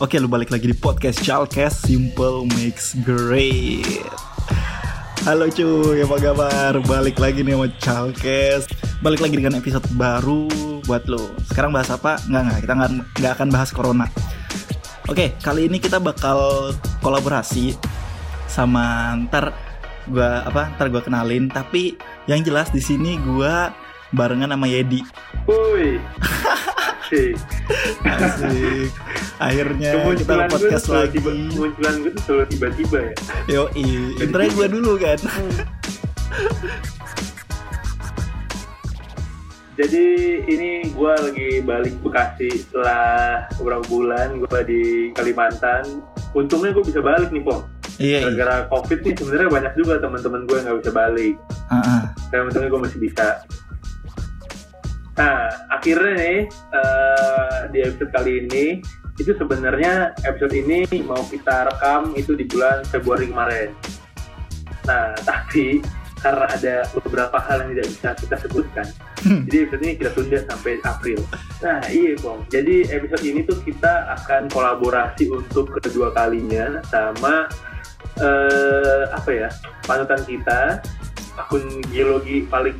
Oke, lu balik lagi di podcast Chalkes Simple Makes Great. Halo cuy, apa kabar? Balik lagi nih sama Chalkes. Balik lagi dengan episode baru buat lo. Sekarang bahas apa? Nggak nggak, kita nggak nggak akan bahas corona. Oke, kali ini kita bakal kolaborasi sama ntar gua apa? Ntar gua kenalin. Tapi yang jelas di sini gua barengan sama Yedi. Woi. Asik. Asik. Akhirnya kita Kemunculan gue podcast selalu lagi. tiba, kemunculan gue tuh selalu tiba-tiba ya. Yo, intro gue dulu kan. Jadi ini gue lagi balik Bekasi setelah beberapa bulan gue di Kalimantan. Untungnya gue bisa balik nih, Pong. Iya, iya. Gara-gara COVID nih sebenarnya banyak juga teman-teman gue yang nggak bisa balik. Heeh. Dan untungnya gue masih bisa. Nah, akhirnya nih eh, di episode kali ini itu sebenarnya episode ini mau kita rekam itu di bulan Februari kemarin. Nah, tapi karena ada beberapa hal yang tidak bisa kita sebutkan, Hmm. jadi episode ini kita tunda sampai April. Nah, iya Bang. Jadi episode ini tuh kita akan kolaborasi untuk kedua kalinya sama eh, apa ya panutan kita akun geologi paling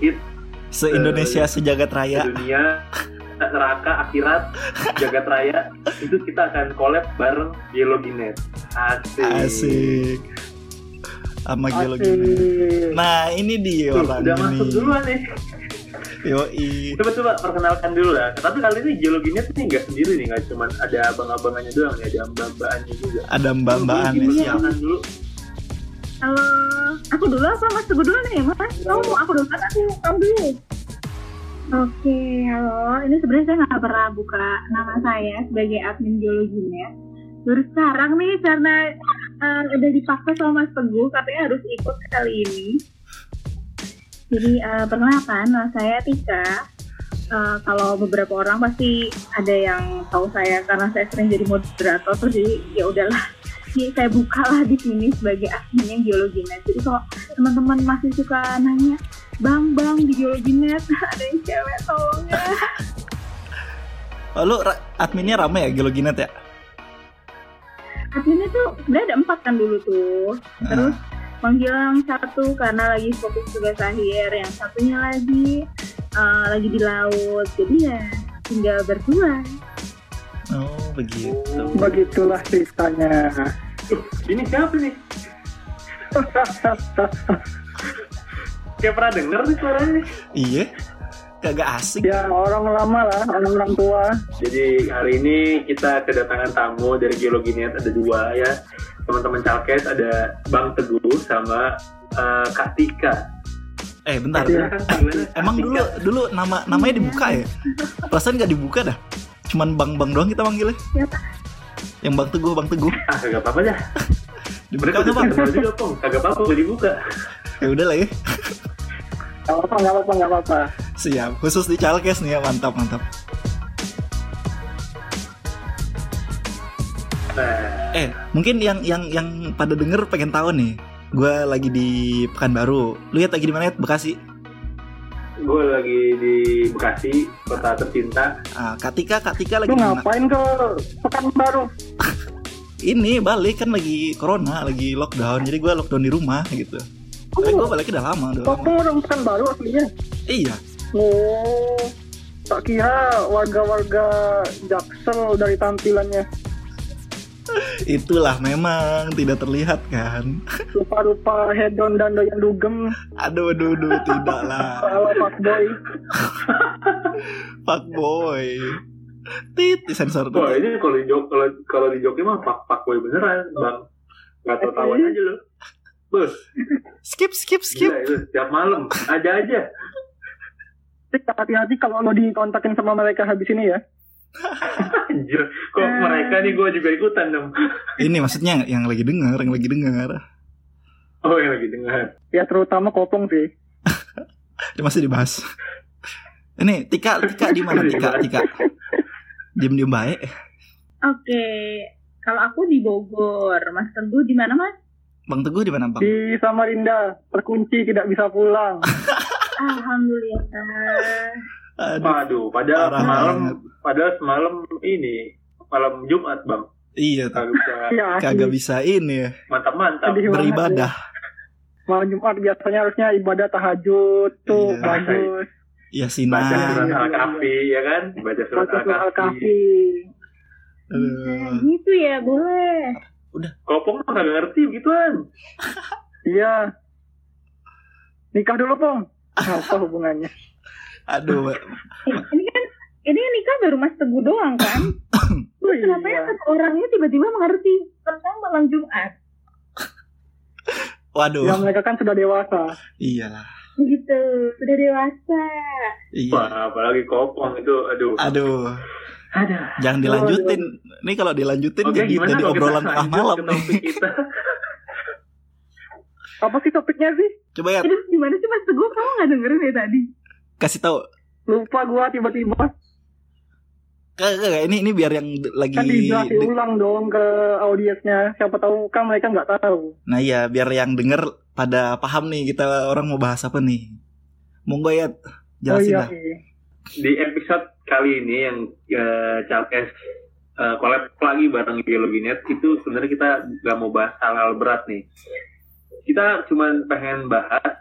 hit Se-Indonesia Eh, sejagat raya. dunia neraka akhirat jagat raya itu kita akan collab bareng Geologinet asik, Asik. Sama geologi. Nah, ini dia Tuh, orang udah ini. masuk duluan nih Yoi. coba coba perkenalkan dulu lah tapi kali ini Geologinet nih nggak sendiri nih nggak cuman ada abang-abangannya doang nih ada mbak-mbakannya juga Ada mbak-mbakan Dulu, nih dulu, siap. perkenalkan dulu Halo, aku dulu apa Mas Teguh dulu nih, Mas? Kamu mau aku dulu kan aku kamu dulu. Oke, halo. Ini sebenarnya saya nggak pernah buka nama saya sebagai admin geologinya. Baru sekarang nih karena eh, udah dipaksa sama Mas Teguh, katanya harus ikut kali ini. Jadi eh, perkenalkan, nama saya Tika. Eh, kalau beberapa orang pasti ada yang tahu saya karena saya sering jadi moderator, terus jadi ya udahlah Jadi saya bukalah di sini sebagai adminnya Geologinet. Jadi kalau teman-teman masih suka nanya, Bang, Bang di Geologinet ada yang cewek tolong ya. Oh, ra- adminnya rame ya Geologinet ya? Adminnya tuh sebenarnya ada empat kan dulu tuh. Terus manggil yang satu karena lagi fokus tugas akhir, yang satunya lagi eh, lagi di laut. Jadi ya tinggal berdua. Oh, begitu. Begitulah ceritanya. Tuh, ini siapa nih kayak pernah denger nih suaranya nih Iya. Kagak asik. ya orang lama lah, orang-orang tua. Jadi hari ini kita kedatangan tamu dari Geologinet ada dua ya teman-teman Calkes ada Bang Teguh sama eh, Kak Tika. Eh, bentar. Kak Emang Tika? dulu dulu nama namanya dibuka ya? Perasaan nggak dibuka dah. Cuman Bang-bang doang kita manggilnya. Siapa? Yang Bang Teguh, Bang Teguh. ah kagak apa-apa dah. Dibuka nggak, Bang? juga pong, kagak apa-apa boleh dibuka. Ya udah lah ya. Gak apa-apa, gak apa-apa, gak apa-apa. Siap. Khusus di Chalkes nih ya, mantap mantap. Nah, Eh, mungkin yang yang yang pada denger pengen tahu nih. Gue lagi di Pekanbaru. Lu ya lagi di mana ya? Bekasi. Gue lagi di Bekasi, kota tercinta. Ah, Katika, Katika lagi Lu ngapain ke Pekanbaru? Ini balik kan lagi corona, lagi lockdown. Jadi gue lockdown di rumah gitu. Tapi gue balik udah lama, udah Oh, lama. orang Pekanbaru aslinya? Iya. Oh, tak kira warga-warga Jaksel dari tampilannya. Itulah memang tidak terlihat kan. Rupa-rupa hedon dan doyan dugem. Aduh, aduh, aduh, tidak lah. Ala fuckboy. Fuck boy. Tit, disensor Wah tuh. ini kalau di jok kalau kalau di Jogja mah pak pak boy beneran bang. Gak tau tawan aja lo. Bos, Skip, skip, skip. gila itu tiap malam ada aja. Tik, hati-hati kalau lo dikontakin sama mereka habis ini ya. Anjir, kok mereka nih gue juga ikutan dong. Ini maksudnya yang lagi denger, yang lagi denger. Oh yang lagi dengar. Ya terutama kopong sih. Dia masih dibahas. Ini Tika, Tika di mana Tika, Tika? Diem-diem baik. Oke, kalau aku di Bogor, Mas Teguh di mana Mas? Bang Teguh di mana bang? Di Samarinda, terkunci tidak bisa pulang. Alhamdulillah. Aduh. Waduh, padahal Parah semalam, banget. padahal semalam ini malam Jumat bang. Iya kagak bisa Iya. Kagak bisa ini ya. mantap-mantap Sedih banget Beribadah. Malam Jumat biasanya harusnya ibadah tahajud tuh Iya. bagus. Ya baca sinar. surat Iya, al-kahfi ya kan baca surat Baca surat al-kahfi. Nah, Aduh. gitu ya boleh. kopong mah kagak ngerti gituan Iya. Nikah dulu, Pong. Apa hubungannya? Aduh. Eh, ini kan ini nikah baru Mas Teguh doang kan? Terus kenapa ya iya. satu orangnya tiba-tiba mengerti tentang malam Jumat? Waduh. Ya mereka kan sudah dewasa. Iyalah. Gitu, sudah dewasa. Iya. Wah, apalagi kopong itu aduh Aduh. ada Jangan dilanjutin. Nih kalau dilanjutin Oke, jadi gimana jadi obrolan tengah malam nih. kita Apa sih topiknya sih? Coba ya Aduh, gimana sih Mas Teguh? Kamu nggak dengerin ya tadi? Kasih tahu. Lupa gua tiba-tiba. Kagak, ini ini biar yang lagi Kan dijelasin ulang dong ke audiensnya. Siapa tahu kan mereka nggak tahu. Nah iya, biar yang denger pada paham nih kita orang mau bahas apa nih. Monggo ya jelasin oh iya. dah. iya. di episode kali ini yang uh, Chalkes uh, collab lagi bareng Geologi Net itu sebenarnya kita nggak mau bahas hal-hal berat nih kita cuman pengen bahas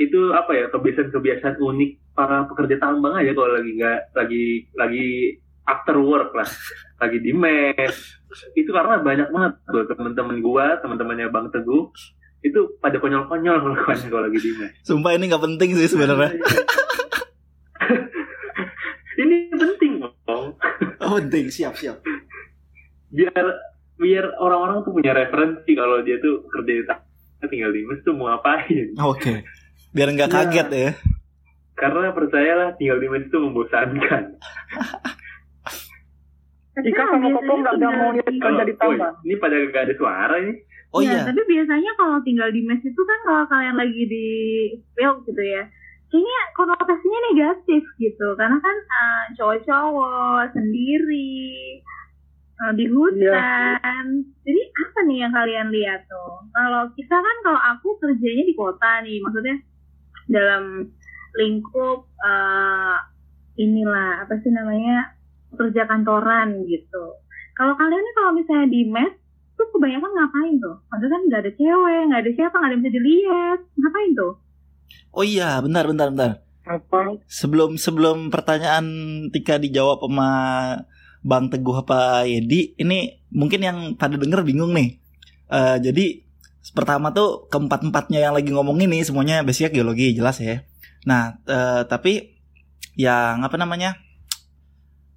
itu apa ya kebiasaan-kebiasaan unik para pekerja tambang aja kalau lagi nggak lagi lagi after work lah. Lagi di mes. Itu karena banyak banget tuh teman-teman gua teman-temannya Bang Teguh. Itu pada konyol-konyol melakukannya kalau lagi di mes. Sumpah ini nggak penting sih sebenarnya. ini penting dong Oh, penting, siap siap. biar biar orang-orang tuh punya referensi kalau dia tuh kerja di tinggal di mes tuh mau ngapain. Oke. Biar nggak Iya. kaget ya. karena percayalah tinggal di mes itu membosankan Ika sama Kopo nggak ada mau lihat kerja di Woi, tambang. ini pada gak ada suara ini Oh ya, iya. tapi biasanya kalau tinggal di mes itu kan kalau kalian lagi di spill gitu ya, kayaknya konotasinya negatif gitu, karena kan eh, cowok-cowok sendiri eh, di hutan. Jadi apa nih yang kalian lihat tuh? Kalau kita kan kalau aku kerjanya di kota nih, maksudnya dalam lingkup eh, inilah apa sih namanya kerja kantoran gitu. Kalau kalian nih kalau misalnya di mes tuh kebanyakan ngapain tuh? Maksudnya kan nggak ada cewek, nggak ada siapa, nggak ada yang bisa dilihat. Ngapain tuh? Oh iya, bentar bentar bentar. Apa? Sebelum sebelum pertanyaan Tika dijawab sama Bang Teguh apa Yedi, ini mungkin yang pada denger bingung nih. Eh, jadi pertama tuh keempat empatnya yang lagi ngomong ini semuanya basicnya geologi jelas ya. Nah eh, tapi yang apa namanya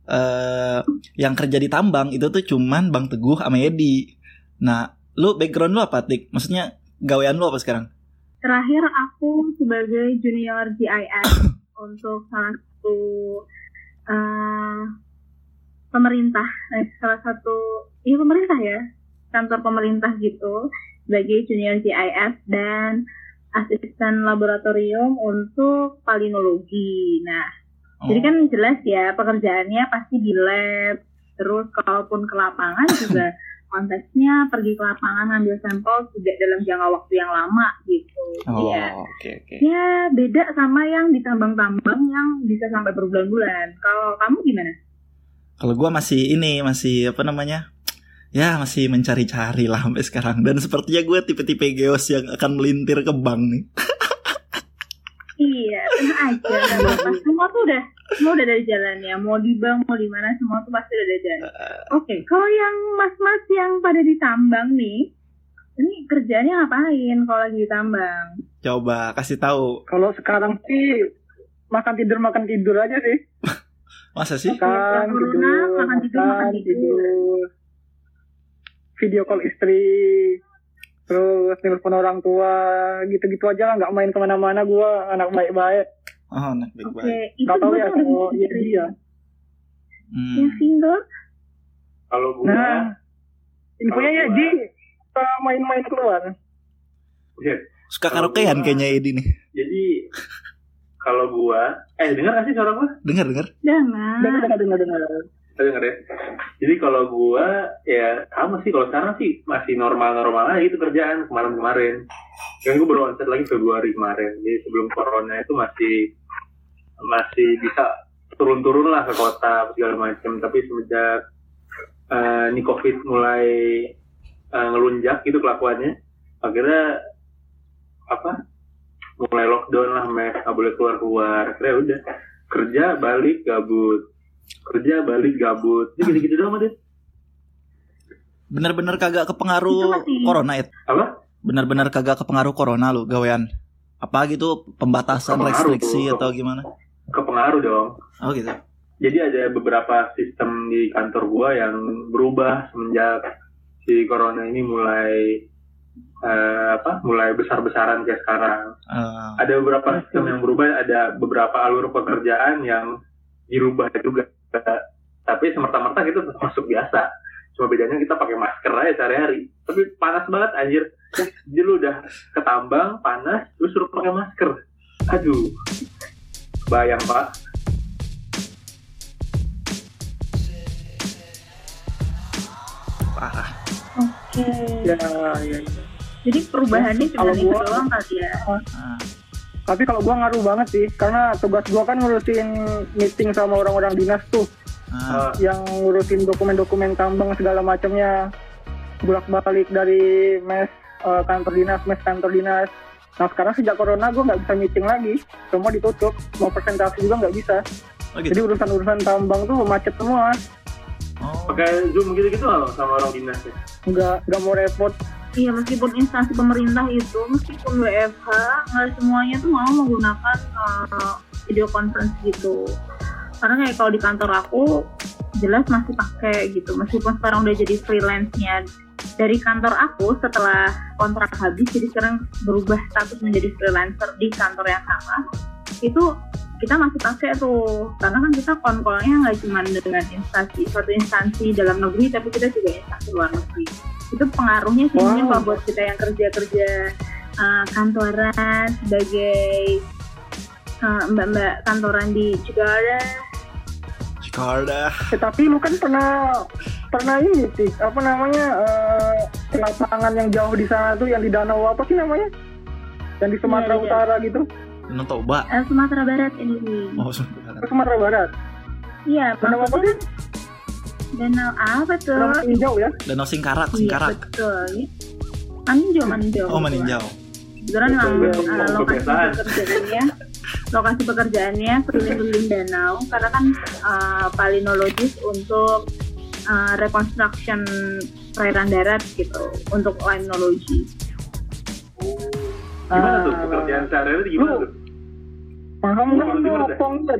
eh yang kerja di tambang itu tuh cuman Bang Teguh sama Yedi. Nah lu background lu apa Tik? Maksudnya gawean lu apa sekarang? Terakhir aku sebagai junior GIS untuk salah satu eh, pemerintah, eh, salah satu iya pemerintah ya, kantor pemerintah gitu sebagai junior GIS dan asisten laboratorium untuk palinologi. Nah, Jadi kan jelas ya pekerjaannya pasti di lab. Terus kalaupun ke lapangan juga konteksnya pergi ke lapangan ambil sampel tidak dalam jangka waktu yang lama gitu. Oh, Iya. oke oke. Ya beda sama yang di tambang-tambang yang bisa sampai berbulan-bulan. Kalau kamu gimana? Kalau gua masih ini masih apa namanya? Ya masih mencari-cari lah sampai sekarang dan sepertinya gue tipe-tipe geos yang akan melintir ke bank nih. Iya, tenang aja. Semua tuh udah, semua udah ada jalannya. Mau di bank, mau di mana, semua tuh pasti udah ada jalan. Oke, kalau yang mas-mas yang pada ditambang nih, ini kerjanya ngapain kalau lagi ditambang? Coba kasih tahu. Kalau sekarang sih makan tidur makan tidur aja sih. Masa sih? Makan corona, tidur, makan tidur, makan tidur. Video call istri, terus telepon orang tua, gitu-gitu aja lah. Nggak main ke mana-mana gua anak baik-baik. Oh, anak baik-baik. Nggak tahu gue ya kalau dia mikirin. dia. Hmm. Yang single, kalau gua Nah, infonya ya Ji suka main-main keluar. ya, Suka karaokean kayaknya Edi nih. jadi kalau gua eh dengar gak sih suara gua Dengar dengar. Dengar dengar dengar dengar. Dengar ya jadi kalau gua ya sama sih. Kalau sekarang sih masih normal-normal aja itu kerjaan kemarin-kemarin kan gua baru onset lagi Februari kemarin. Jadi sebelum corona itu masih masih bisa turun-turun lah ke kota segala macam tapi semenjak eh, ini covid mulai eh, ngelunjak gitu kelakuannya akhirnya apa mulai lockdown lah mes boleh keluar keluar akhirnya udah kerja balik gabut kerja balik gabut ini gitu gitu doang deh Bener-bener kagak Itu kepengaruh masih- corona it. apa Bener-bener kagak kepengaruh corona lu gawean. Apa gitu pembatasan Kepengaruh, restriksi tuh. atau gimana? kepengaruh dong Oh gitu. jadi ada beberapa sistem di kantor gua yang berubah semenjak si corona ini mulai eh, apa mulai besar-besaran kayak sekarang Eh, ada beberapa sistem yang berubah ada beberapa alur pekerjaan yang dirubah juga tapi semerta-merta kita tetap masuk biasa cuma bedanya kita pakai masker aja sehari-hari tapi panas banget anjir jadi lu udah ketambang panas lu suruh pakai masker aduh bayang pak parah. Oke. ya ya, ya. Jadi perubahannya cuma Kalau itu doang kali ya. Nah, tapi kalau gua ngaruh banget sih karena tugas gua kan ngurusin meeting sama orang-orang dinas tuh. Nah, Eh, yang ngurusin dokumen-dokumen tambang segala macamnya. Bolak-balik dari mes eh, kantor dinas mes kantor dinas. Nah sekarang sejak corona gue nggak bisa meeting lagi. Semua ditutup. Mau presentasi juga nggak bisa. Oh jadi gitu. urusan-urusan tambang tuh macet semua Oh, pakai zoom gitu-gitu loh sama orang dinas ya? Nggak nggak mau repot. Iya meskipun instansi pemerintah itu meskipun WFH nggak semuanya tuh mau menggunakan uh, video conference gitu. Karena kayak kalau di kantor aku jelas masih pakai gitu. Meskipun sekarang udah jadi freelance-nya. Dari kantor aku setelah kontrak habis jadi sekarang berubah status menjadi freelancer di kantor yang sama. Itu kita masih pakai tuh karena kan kita konkolnya nggak cuma dengan instansi suatu instansi dalam negeri tapi kita juga instansi luar negeri itu pengaruhnya sih mungkin Wow. kalau buat kita yang kerja kerja uh, kantoran sebagai uh, mbak-mbak kantoran di Jakarta Jakarta. Eh, tapi lu kan pernah pernah ini sih apa namanya eh, lapangan yang jauh di sana tuh yang di danau apa sih namanya yang di Sumatera Iya, iya. Utara gitu Danau Toba. uh, Sumatera Barat ini. Oh, Sumatera. ke Sumatera Barat? Iya danau apa sih? Danau apa tuh? Danau hijau ya? Danau Singkarak, iya Singkarak. betul. Maninjau Maninjau Oh, meninjau. Kebetulan memang uh, betul, lokasi pekerjaannya. lokasi pekerjaannya keliling-keliling danau. Karena kan uh, palinologis untuk uh, reconstruction perairan darat gitu untuk limnology. gimana tuh pekerjaan sehari-hari gimana tuh kalau tuh gimana, apa enggak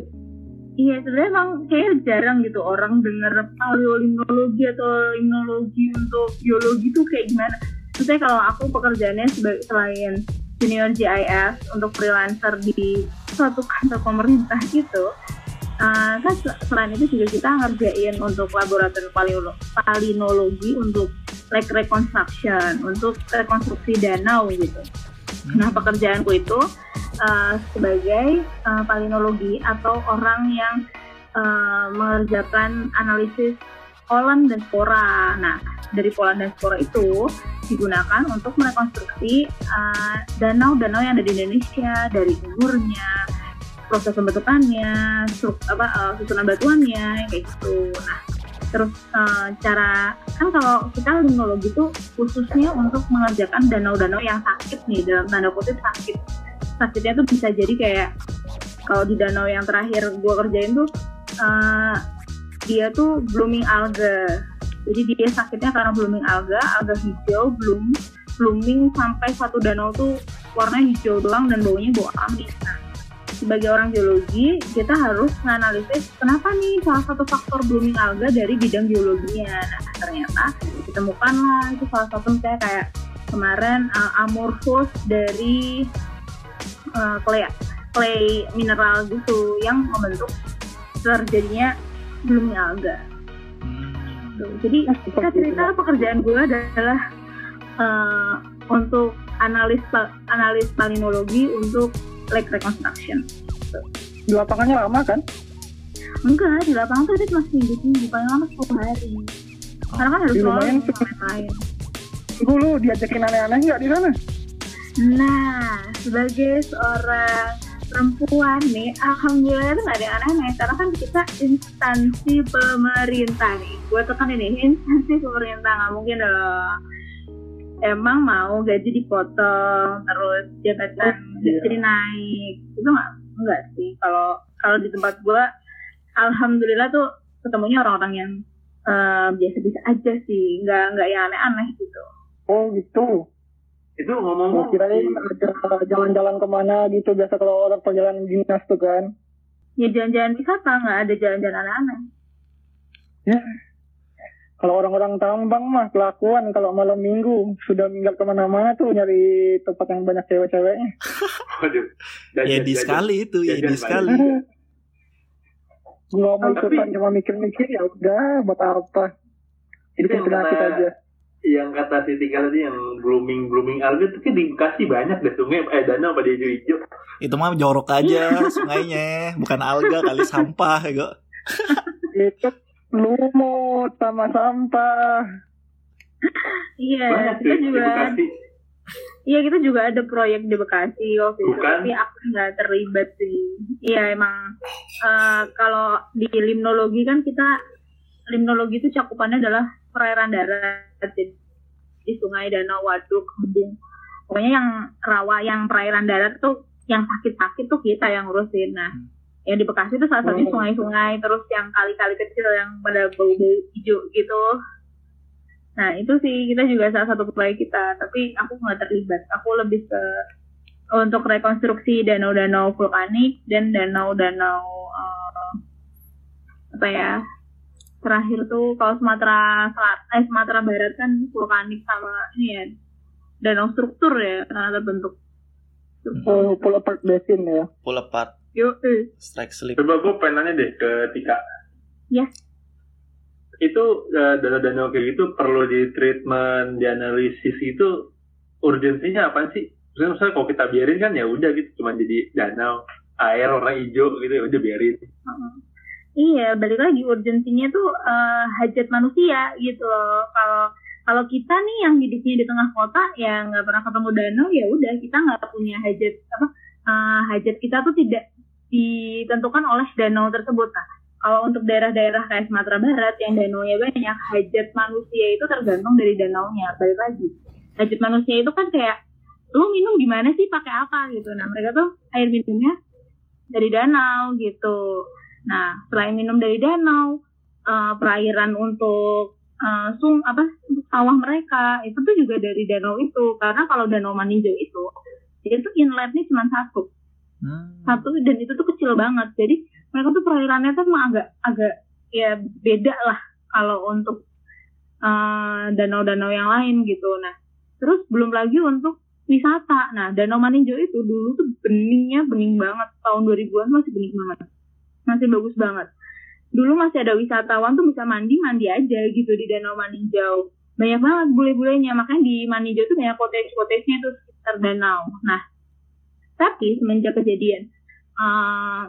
Iya sebenarnya emang kayak jarang gitu orang denger paleolimnologi atau limnologi untuk biologi tuh kayak gimana. Maksudnya kalau aku pekerjaannya sebagai selain junior GIS untuk freelancer di suatu kantor pemerintah itu, uh, kan sel- selain itu juga kita ngerjain untuk laboratorium palinologi untuk like reconstruction, untuk rekonstruksi danau gitu. Nah pekerjaanku itu uh, sebagai uh, palinologi atau orang yang uh, mengerjakan analisis kolam dan spora. Nah dari kolam dan spora itu digunakan untuk merekonstruksi uh, danau-danau yang ada di Indonesia dari umurnya, proses pembentukannya, struk, apa uh, susunan batuannya kayak gitu. Nah terus uh, cara kan kalau kita limnologi itu khususnya untuk mengerjakan danau-danau yang sakit nih dalam tanda kutip sakit. Sakitnya tuh bisa jadi kayak kalau di danau yang terakhir gua kerjain tuh uh, dia tuh blooming alga. Jadi dia sakitnya karena blooming alga alga hijau bloom blooming sampai satu danau tuh warnanya hijau doang dan baunya bau amis nah sebagai orang geologi kita harus menganalisis kenapa nih salah satu faktor blooming alga dari bidang geologinya nah ternyata ditemukan lah itu salah satu misalnya kayak kemarin uh, amorphous dari uh, clay clay mineral gitu yang membentuk terjadinya blooming alga. Tuh, jadi kita cerita pekerjaan gue adalah uh, untuk analis analis palinologi untuk lake reconstruction. Di lapangannya lama kan? Enggak di lapangan tuh dia cuma seminggu seminggu paling lama 10 hari. Karena kan harus selalu lain. Gue lu diajakin aneh-aneh nggak di sana? Nah, sebagai seorang perempuan nih, alhamdulillah itu nggak ada yang aneh-aneh. Karena kan kita instansi pemerintah nih. Gue tekan ini instansi pemerintah nggak mungkin dong. Emang mau gaji dipotong, terus jabatan Oh, iya. jadi naik, itu nggak enggak sih. Kalau kalau di tempat gue, alhamdulillah tuh ketemunya orang-orang yang eh, biasa-biasa aja sih, nggak nggak yang aneh-aneh gitu. Oh gitu. Itu ngomong-ngomong, kirain ada jalan-jalan ke mana gitu biasa kalau orang perjalanan dinas tuh kan. Ya jalan-jalan wisata nggak ada jalan-jalan aneh-aneh. Ya. Kalau orang-orang tambang mah kelakuan kalau malam minggu sudah minggat ke mana-mana tuh nyari tempat yang banyak cewek-ceweknya. waduh. Ya jajan- di jajan- sekali itu, ya di sekali. Gua mau Tapi- ikutan cuma mikir-mikir ya udah buat apa. Itu yang penyakit kata, aja. yang kata si Tika tadi yang blooming blooming alga itu kayak di Bekasi banyak deh sungai eh danau pada hijau-hijau. Itu mah jorok aja sungainya, bukan alga kali sampah ya. Itu lumut sama sampah. Iya, kita juga. Iya kita juga ada proyek di Bekasi waktu itu, Bukan. tapi aku nggak terlibat sih. Iya emang eh, kalau di limnologi kan kita limnologi itu cakupannya adalah perairan darat, di sungai, danau, waduk, embung. Pokoknya yang rawa, yang perairan darat tuh yang sakit-sakit tuh kita yang ngurusin. Nah, yang di Bekasi itu salah satunya Oh. sungai-sungai, terus yang kali-kali kecil yang pada bau-bau hijau gitu. Nah itu sih kita juga salah satu proyek kita, tapi aku nggak terlibat. Aku lebih ke untuk rekonstruksi danau-danau vulkanik dan danau-danau eh, apa ya terakhir tuh kalau Sumatera Selatan, eh Sumatera Barat kan vulkanik sama ini ya danau struktur ya karena terbentuk. Oh, pull apart basin ya. Pull apart, Yo, eh. strike slip. Coba gue pengen nanya deh ke Tika. Ya. Itu eh, danau-danau kayak gitu perlu di treatment, dianalisis itu urgensinya apa sih? Misalnya, misalnya kalau kita biarin kan ya udah gitu cuma jadi danau air warna hijau gitu ya udah biarin. Iya, balik lagi urgensinya tuh eh, hajat manusia gitu loh. Kalau kalau kita nih yang hidupnya di tengah kota ya nggak pernah ketemu danau ya udah kita nggak punya hajat apa eh, hajat kita tuh tidak ditentukan oleh danau tersebut. Nah, kalau untuk daerah-daerah kayak Sumatera Barat yang danaunya banyak, hajat manusia itu tergantung dari danaunya. Balik lagi, hajat manusia itu kan kayak lu minum gimana sih pakai apa gitu. Nah, mereka tuh air minumnya dari danau gitu. Nah, selain minum dari danau, eh, perairan untuk eh, sung apa sawah mereka itu tuh juga dari danau itu. Karena kalau danau Maninjau itu itu inletnya cuma satu, Hmm. satu dan itu tuh kecil banget. Jadi mereka tuh perairannya tuh emang agak agak ya beda lah kalau untuk eh, danau-danau yang lain gitu. Nah, terus belum lagi untuk wisata. Nah, Danau Maninjau itu dulu tuh beningnya bening banget. Tahun 2000-an masih bening banget. Masih bagus banget. Dulu masih ada wisatawan tuh bisa mandi-mandi aja gitu di Danau Maninjau. Banyak banget bule-bulenya. Makanya di Maninjau tuh banyak cottage-cottage-nya tuh sekitar. Nah, tapi semenjak kejadian eh,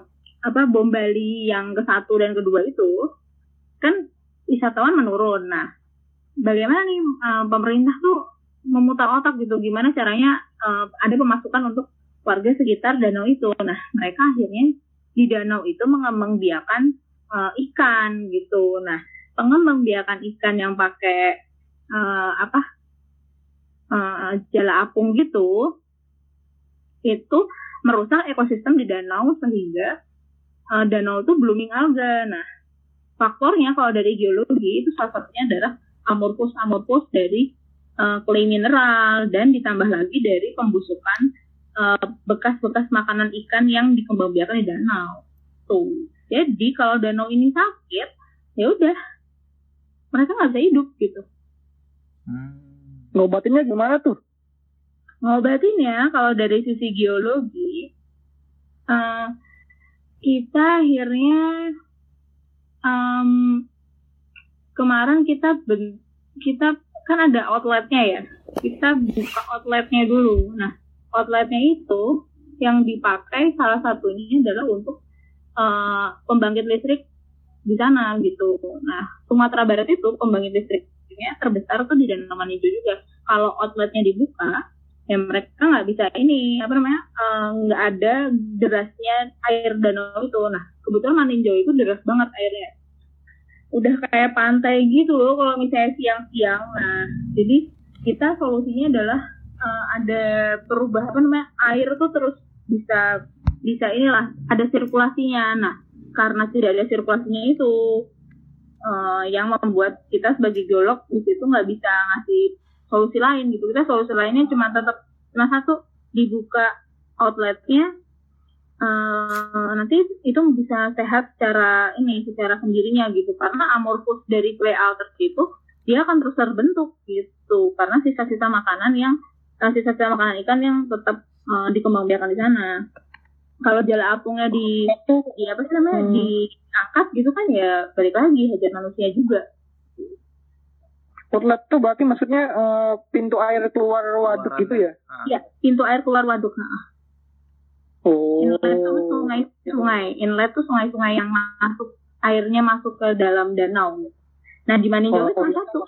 apa bom Bali yang ke satu dan kedua itu kan wisatawan menurun. Nah, bagaimana nih eh, pemerintah tuh memutar otak gitu gimana caranya eh, ada pemasukan untuk warga sekitar danau itu. Nah, mereka akhirnya di danau itu mengembangbiakan eh, ikan gitu. Nah, pengembangbiakan ikan yang pakai eh, apa eh, jala apung gitu itu merusak ekosistem di danau sehingga eh, danau itu blooming alga. Nah, faktornya kalau dari geologi itu salah satunya adalah amorphous dari eh, clay mineral dan ditambah lagi dari pembusukan eh, bekas-bekas makanan ikan yang dikembangbiakan di danau. Tuh. Jadi kalau danau ini sakit, ya udah mereka nggak bisa hidup gitu. Hmm. Ngobatinnya gimana tuh? Ngobatinnya kalau dari sisi geologi, eh, kita akhirnya em, kemarin kita ben- kita kan ada outletnya ya, kita buka outletnya dulu. Nah, outletnya itu yang dipakai salah satunya adalah untuk eh, pembangkit listrik di sana gitu. Nah, Sumatera Barat itu pembangkit listriknya terbesar tuh di Danau Maninjau juga. Kalau outletnya dibuka, ya mereka nggak bisa ini apa namanya eh, nggak ada derasnya air danau itu. Nah kebetulan Maninjau itu deras banget airnya. Udah kayak pantai gitu loh kalau misalnya siang-siang. Nah jadi kita solusinya adalah eh, ada perubahan apa namanya air tuh terus bisa bisa inilah ada sirkulasinya. Nah karena tidak ada sirkulasinya itu eh, yang membuat kita sebagai geolog di situ nggak bisa ngasih solusi lain gitu. Kita solusi lainnya cuma tetap nah satu dibuka outletnya eh, nanti itu bisa sehat secara ini secara sendirinya gitu. Karena amorphous dari clay alters itu dia akan terus terbentuk gitu. Karena sisa-sisa makanan yang eh, sisa-sisa makanan ikan yang tetap eh, dikembangbiakan di sana. Kalau jala apungnya di, di apa sih namanya Hmm. diangkat gitu kan ya balik lagi hajar manusia juga Outlet tuh berarti maksudnya eh, pintu air keluar waduk Keluaran. gitu ya? Ah. ya pintu air keluar waduk nah, Oh. inlet tuh sungai sungai inlet tuh sungai-sungai yang masuk airnya masuk ke dalam danau nah di Maninjau Oh, itu cuma oh. satu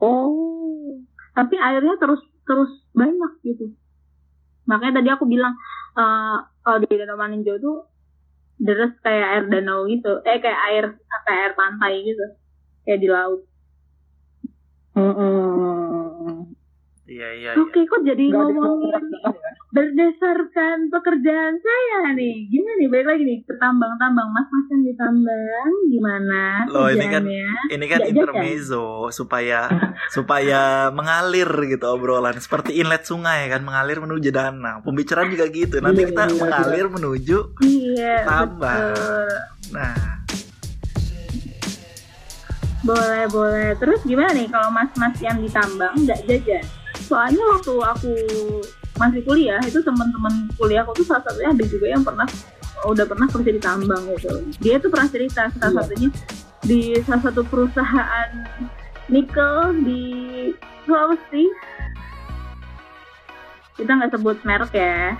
Oh. tapi airnya terus terus banyak gitu makanya tadi aku bilang eh kalau di danau Maninjau tuh deres kayak air danau gitu eh kayak air kayak air pantai gitu kayak di laut Iya iya. oke kok jadi Nggak ada ngomongin yang- berdasarkan pekerjaan saya nih gimana nih balik lagi nih ke tambang-tambang mas-mas yang ditambang gimana Loh, ini kan-? Ini kan Nggak intermezzo supaya supaya mengalir gitu obrolan seperti inlet sungai kan mengalir menuju danau. Pembicaraan juga gitu. Nanti Iya, kita iya, mengalir menuju iya Tambang. betul. nah Boleh, boleh. Terus gimana nih kalau mas-mas yang ditambang nggak jajan? Soalnya waktu aku masih kuliah, itu teman-teman kuliah aku tuh salah satunya ada juga yang pernah udah pernah kerja di tambang gitu. Dia tuh pernah cerita salah Iya. satunya di salah satu perusahaan nikel di Sulawesi. Kita nggak sebut merek ya.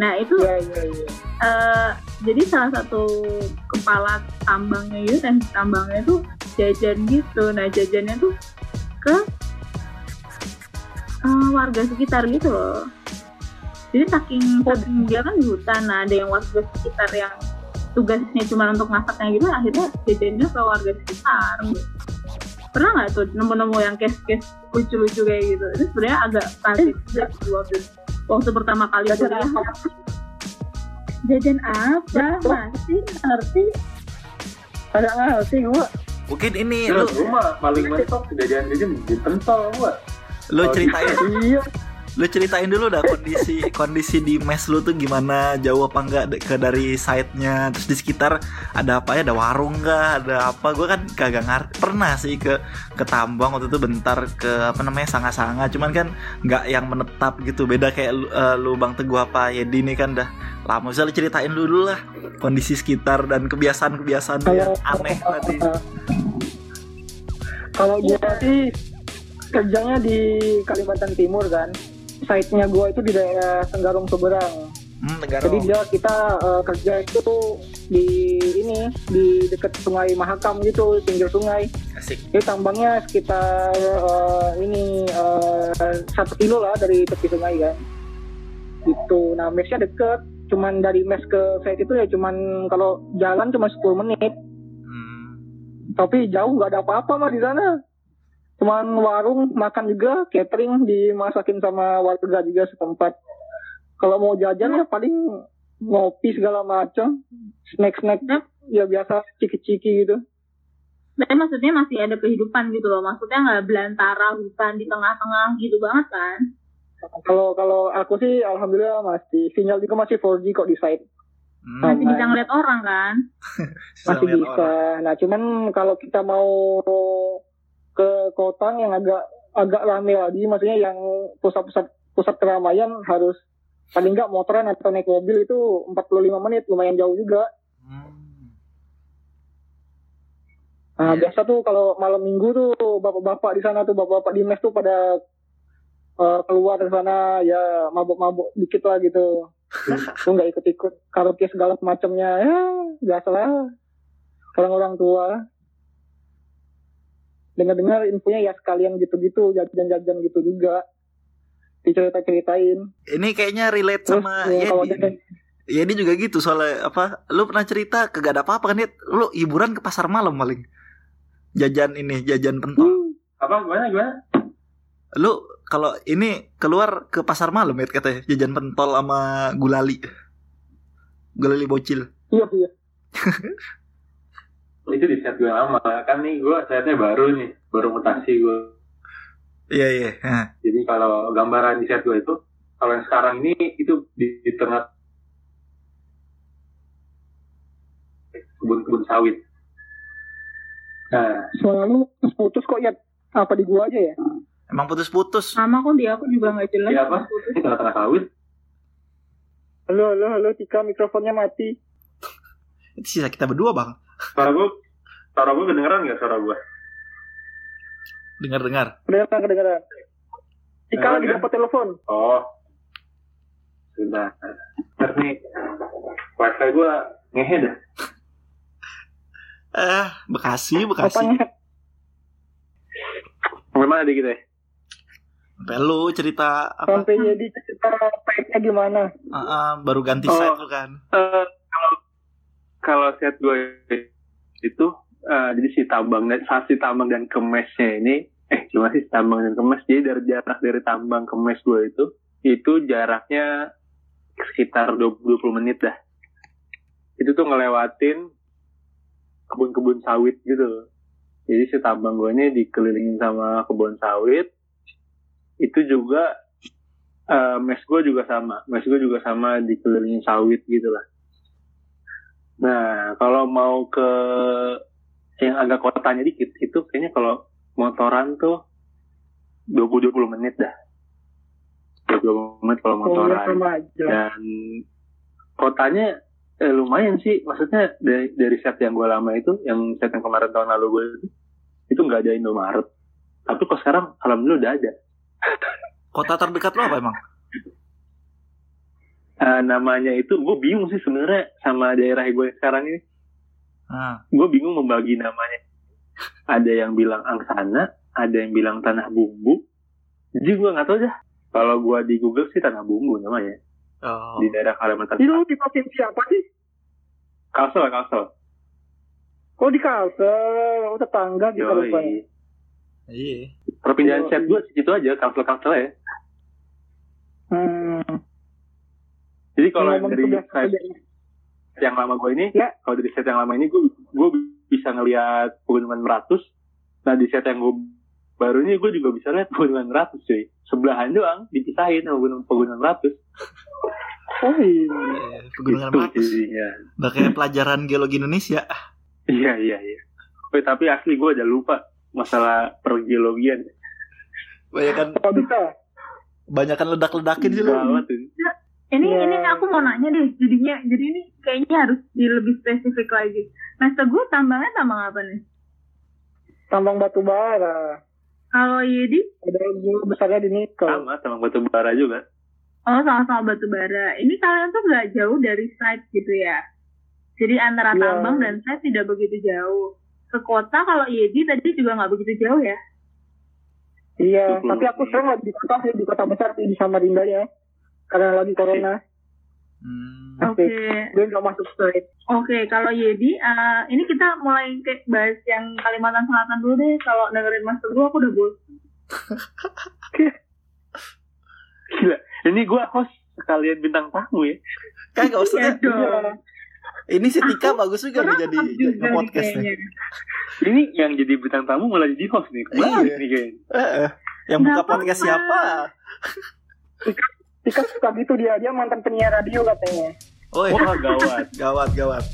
Nah itu Iya, iya, iya. eh, jadi salah satu kepala tambangnya itu dan tambangnya itu jajan gitu. Nah jajannya tuh ke eh, warga sekitar gitu loh. Jadi saking saking dia kan di hutan nah ada yang warga sekitar yang tugasnya cuma untuk masaknya gitu akhirnya jajannya ke warga sekitar. Gitu. pernah nggak tuh nemu-nemu yang case-case lucu-lucu kayak gitu? Itu sebenarnya agak kaget juga sih waktu waktu pertama kali Jajan kuliah. jajan apa? Masih ngerti. Ada sih gua? Mungkin ini Terus lu gue mah paling mentok jajan-jajan di pentol gua. lu ceritain. Iya. lu ceritain dulu dah kondisi kondisi di mes lu tuh gimana? Jauh apa enggak de- ke dari site-nya? Terus di sekitar ada apa ya? Ada warung nggak ada apa? Gue kan kagak ngerti pernah sih ke ke tambang waktu itu bentar ke apa namanya sanga-sanga. Cuman kan nggak yang menetap gitu. Beda kayak lu, eh, lu bang teguh apa Yedi ini kan dah. Lama bisa lu ceritain dulu lah kondisi sekitar dan kebiasaan-kebiasaan yang aneh tadi Kalau gua sih kerjanya di Kalimantan Timur kan. Site-nya gua itu di daerah Tenggarong Seberang. hmm, Jadi dia kita eh, kerja itu di ini di dekat Sungai Mahakam gitu, pinggir sungai. asik Jadi tambangnya sekitar eh, ini eh, satu kilo lah dari tepi sungai kan. Gitu. Nah, mesnya deket. Cuman dari mes ke site itu ya cuman kalau jalan cuma 10 menit. Tapi jauh nggak ada apa-apa mah di sana. Cuman warung makan juga, catering dimasakin sama warga juga setempat. Kalau mau jajan ya paling ngopi segala macam, snack-snack ya biasa ciki-ciki gitu. Tapi maksudnya masih ada kehidupan gitu loh. Maksudnya nggak belantara hutan di tengah-tengah gitu banget kan? Kalau kalau aku sih alhamdulillah masih sinyal juga masih 4G kok di site. Hmm, Masih bisa ngeliat orang kan? Masih bisa. Nah, cuman kalau kita mau ke kota yang agak agak rame lagi, maksudnya yang pusat-pusat pusat keramaian harus paling nggak motoran atau naik mobil itu 45 menit, lumayan jauh juga. Hmm. Nah, Iya. biasa tuh kalau malam minggu tuh bapak-bapak di sana tuh bapak-bapak di mes tuh pada eh, keluar dari sana ya mabuk-mabuk dikit lah gitu. Tuh nggak ikut-ikut karaoke segala macamnya ya biasa lah. Orang-orang tua. Dengar-dengar infonya ya sekalian gitu-gitu jajan-jajan gitu juga. dicerita ceritain Ini kayaknya relate terus sama ya, kalau Yedi. ada Yedi juga gitu soalnya apa? Lu pernah cerita kagak ada apa-apa kan Yed? Lu hiburan ke pasar malam paling. Jajan ini, jajan pentol. Hmm, Apa gimana gimana? Lu kalau ini keluar ke pasar malam ya katanya jajan pentol sama gulali. Gulali bocil. iya iya Itu di set gue lama. Kan nih gue setnya baru nih, baru mutasi gue. Iya iya. Jadi kalau gambaran di set gue itu, kalau yang sekarang ini itu di, di tengah kebun-kebun sawit. Nah, suara lu putus kok ya apa di gua aja ya Emang putus-putus. Sama kok di aku juga nggak jelas. Iya, apa? ini tengah-tengah sawit. halo halo halo Tika mikrofonnya mati Itu sisa kita berdua bang. Suara gue, suara gue kedengeran nggak suara gue? Dengar-dengar. kedengeran kedengeran Tika lagi dapat telepon Oh, sudah. Ntar nih, wifi gue ngehe dah. Eh, Bekasi, Bekasi. apanya Gimana deh kita? Sampai lu cerita apa? sampai jadi cerita packnya gimana Ah, ah, baru ganti Oh. site lu kan. Eh, kalau kalau set gue itu eh, jadi si tambang dan si tambang dan kemesnya ini eh cuma sih si tambang dan kemes jadi dari jarak dari tambang ke mes gue itu itu jaraknya sekitar 20, 20 menit dah itu tuh ngelewatin kebun-kebun sawit gitu jadi si tambang gue ini dikelilingin sama kebun sawit itu juga eh, mes gue juga sama mes gue juga sama dikelilingin sawit gitu lah Nah, kalau mau ke yang agak kotanya dikit, itu kayaknya kalau motoran tuh 20-20 menit dah. 20 menit kalau motoran. Dan kotanya eh, lumayan sih. Maksudnya dari, dari set yang gue lama itu, yang set yang kemarin tahun lalu gue itu, itu nggak ada Indomaret. Tapi kok sekarang alhamdulillah udah ada. Kota terdekat lu apa emang? Eh, namanya itu gue bingung sih sebenarnya sama daerah gue sekarang ini. Ah, gue bingung membagi namanya. Ada yang bilang angsana, ada yang bilang tanah bumbu. Jadi gue nggak tahu dah. Kalau gue di Google sih tanah bumbu namanya oh. di daerah Kalimantan itu di provinsi apa sih Kalsel, Kalsel. oh di Kalsel oh tetangga gitu Yoi. rupanya Iya. Perpindahan set gue segitu aja, Kalsel ya. hmm. Jadi kalau Ngomong dari sudah- set yang lama gue ini, Ya. kalau dari set yang lama ini gue gue bisa ngelihat pegunungan Meratus. Nah di set yang gue baru ini gue juga bisa lihat pegunungan Meratus cuy. Sebelahan doang dipisahin sama pegunungan, pegunungan Meratus. oh iya Iya, Pegunungan Itu Meratus. kayak pelajaran geologi Indonesia. Iya iya iya. Tapi asli gue udah lupa masalah pergeologian. Banyak kan apa bisa banyak kan ledak-ledakin sih lu. Gawat tuh. Ini Ya. ini aku mau nanya deh, jadinya jadi ini kayaknya harus di lebih spesifik lagi. Mas Teguh tambangnya tambang apa nih? tambang batu bara Kalau Yedi, ada gua besarnya di nikel Sama sama batu bara juga. oh sama-sama batu bara. Ini kalian tuh nggak jauh dari site gitu ya? Jadi antara Iya. tambang dan site tidak begitu jauh. Ke kota kalau Yedi tadi juga nggak begitu jauh ya? iya 20 tapi aku sering lagi di kota sih di kota besar sih di Samarinda ya karena lagi corona Hmm. Oke, gue nggak masuk site oke. Kalau Yedi, eh, ini kita mulai kayak bahas yang Kalimantan Selatan dulu deh. Kalau dengerin Mas Teguh, aku udah bosan. Gila. Ini gue host sekalian bintang tamu ya. Kan gak usah. Iya dong. Ini si Tika bagus juga nih jadi podcast nih. Ini yang jadi bintang tamu malah jadi host nih. Kebalik Iya. nih kayaknya. Eh, eh. Yang buka podcast apa-apa. siapa? Tika suka gitu dia dia mantan penyiar radio katanya Oh, iya. Wah gawat. gawat gawat.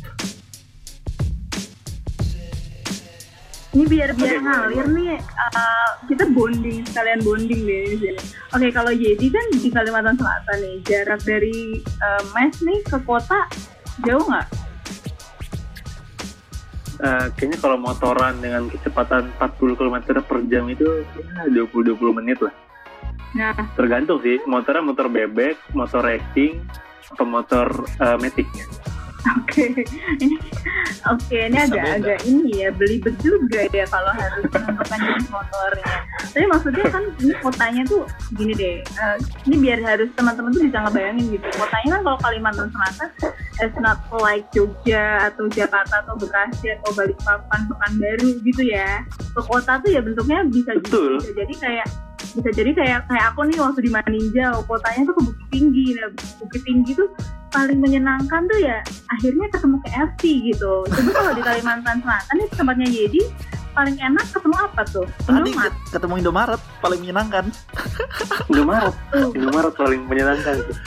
Ini biar biar Oke, ngalir nih, eh, kita bonding sekalian bonding deh di sini. Oke, kalau Yedi kan di Kalimantan Selatan nih, jarak dari eh, mes nih ke kota jauh nggak? Eh, kayaknya kalau motoran dengan kecepatan 40 km per jam itu ya 20-20 menit lah. Nah, Tergantung sih, motornya motor bebek, motor racing, atau motor eh, matic. Oke, ini oke ini Bisa agak beda. agak ini ya belibet juga ya kalau harus menentukan jenis motornya. Tapi maksudnya kan ini kotanya tuh gini deh, eh, ini biar harus teman-teman tuh bisa ngebayangin gitu. Kotanya kan kalau Kalimantan Selatan, it's not like Jogja atau Jakarta atau Bekasi atau Balikpapan, Pekanbaru gitu ya. Ke kota tuh ya bentuknya bisa Betul. bisa jadi kayak bisa jadi kayak kayak aku nih waktu di Maninjau kotanya tuh ke Bukit Tinggi. Nah Bukit Tinggi tuh paling menyenangkan tuh ya akhirnya ketemu KFC gitu. Coba kalau di Kalimantan Selatan nih tempatnya Yedi paling enak ketemu apa tuh? Tadi Indomaret ketemu Indomaret paling menyenangkan. Indomaret. Indomaret paling menyenangkan tuh.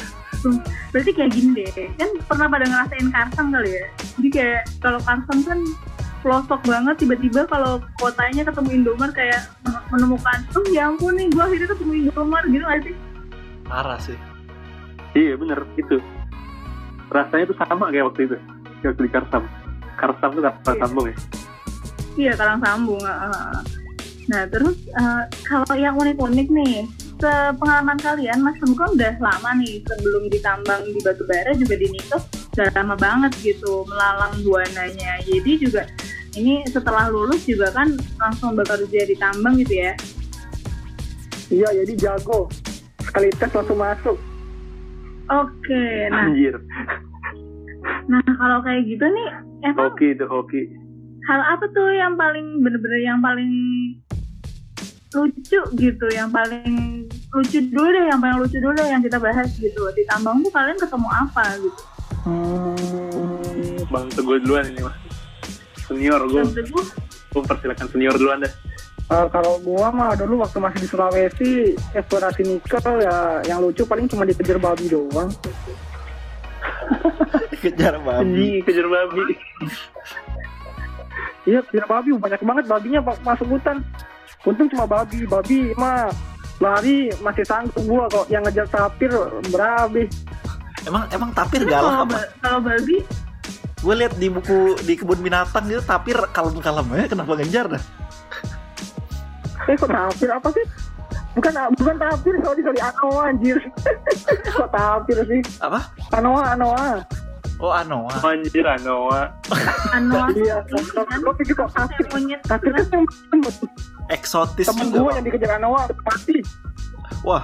berarti kayak gini deh. Kan pernah pada ngerasain karsam kali ya? Jadi kayak kalau karsam kan pelosok banget tiba-tiba kalau kotanya ketemu Indomaret kayak menemukan oh ya ampun nih gua akhirnya ketemu Indomaret gitu gak sih Parah sih. iya bener itu rasanya tuh sama kayak waktu itu waktu di Karsam Karsam tuh kata Iya. sambung ya Iya, karang sambung. heeh. Nah, terus eh, kalau yang unik-unik nih, sepengalaman kalian, Mas Teguh kan udah lama nih sebelum ditambang di batu bara juga di Nito udah lama banget gitu melalang buananya. Jadi juga ini setelah lulus juga kan langsung bekerja di tambang gitu ya. Iya, jadi jago. Sekali tes langsung masuk. Oke, nah, anjir nah kalau kayak gitu nih, emang hoki itu hoki hal apa tuh yang paling bener-bener yang paling lucu gitu yang paling lucu dulu deh yang paling lucu dulu deh yang kita bahas gitu di tambang tuh kalian ketemu apa gitu Hmm, bang teguh duluan ini mas senior gue gue persilakan senior duluan deh eh, kalau gua mah dulu waktu masih di Sulawesi eksplorasi nikel ya yang lucu paling cuma dikejar babi doang. Kejar babi. kejar babi Iya, kejar babi banyak banget babinya masuk hutan. Untung cuma babi, babi mah lari masih sanggup gua kok yang ngejar tapir berabe. Emang emang tapir galak apa? kalau babi Gue lihat di buku di kebun binatang gitu tapir kalem-kalem ya kenapa ngejar dah? Eh kok tapir apa sih? Bukan bukan tapir, sorry sorry anoa anjir. kok tapir sih? Apa? Anoa anoa. Oh Anoa. anjir Anoa anu Iya, kan lo pikir kok tapir? Tapir kan yang Eksotis temen juga. gue yang dikejar anoa mati. Wah.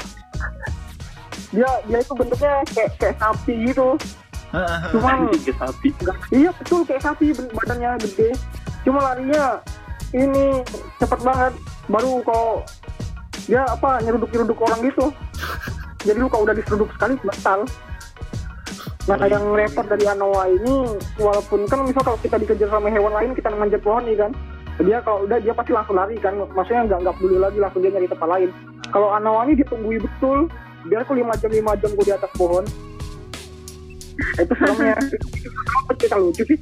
Dia dia itu bentuknya kayak kayak sapi gitu. Cuma kayak sapi iya betul kayak sapi badannya gede. Cuma larinya ini cepet banget. Baru kok dia apa nyeruduk-nyeruduk orang gitu. Jadi lu kalau udah diseruduk sekali batal. Nah kayak yang repot dari Anoa ini, walaupun kan misal kalau kita dikejar sama hewan lain, kita manjat pohon nih kan. Dia kalau udah dia pasti langsung lari kan, maksudnya nggak nggak peduli lagi langsung dia nyari tempat lain. Kalau Anoa ini ditunggui betul, biar aku lima jam lima jam gue di atas pohon. Itu seremnya. Apa kita lucu sih?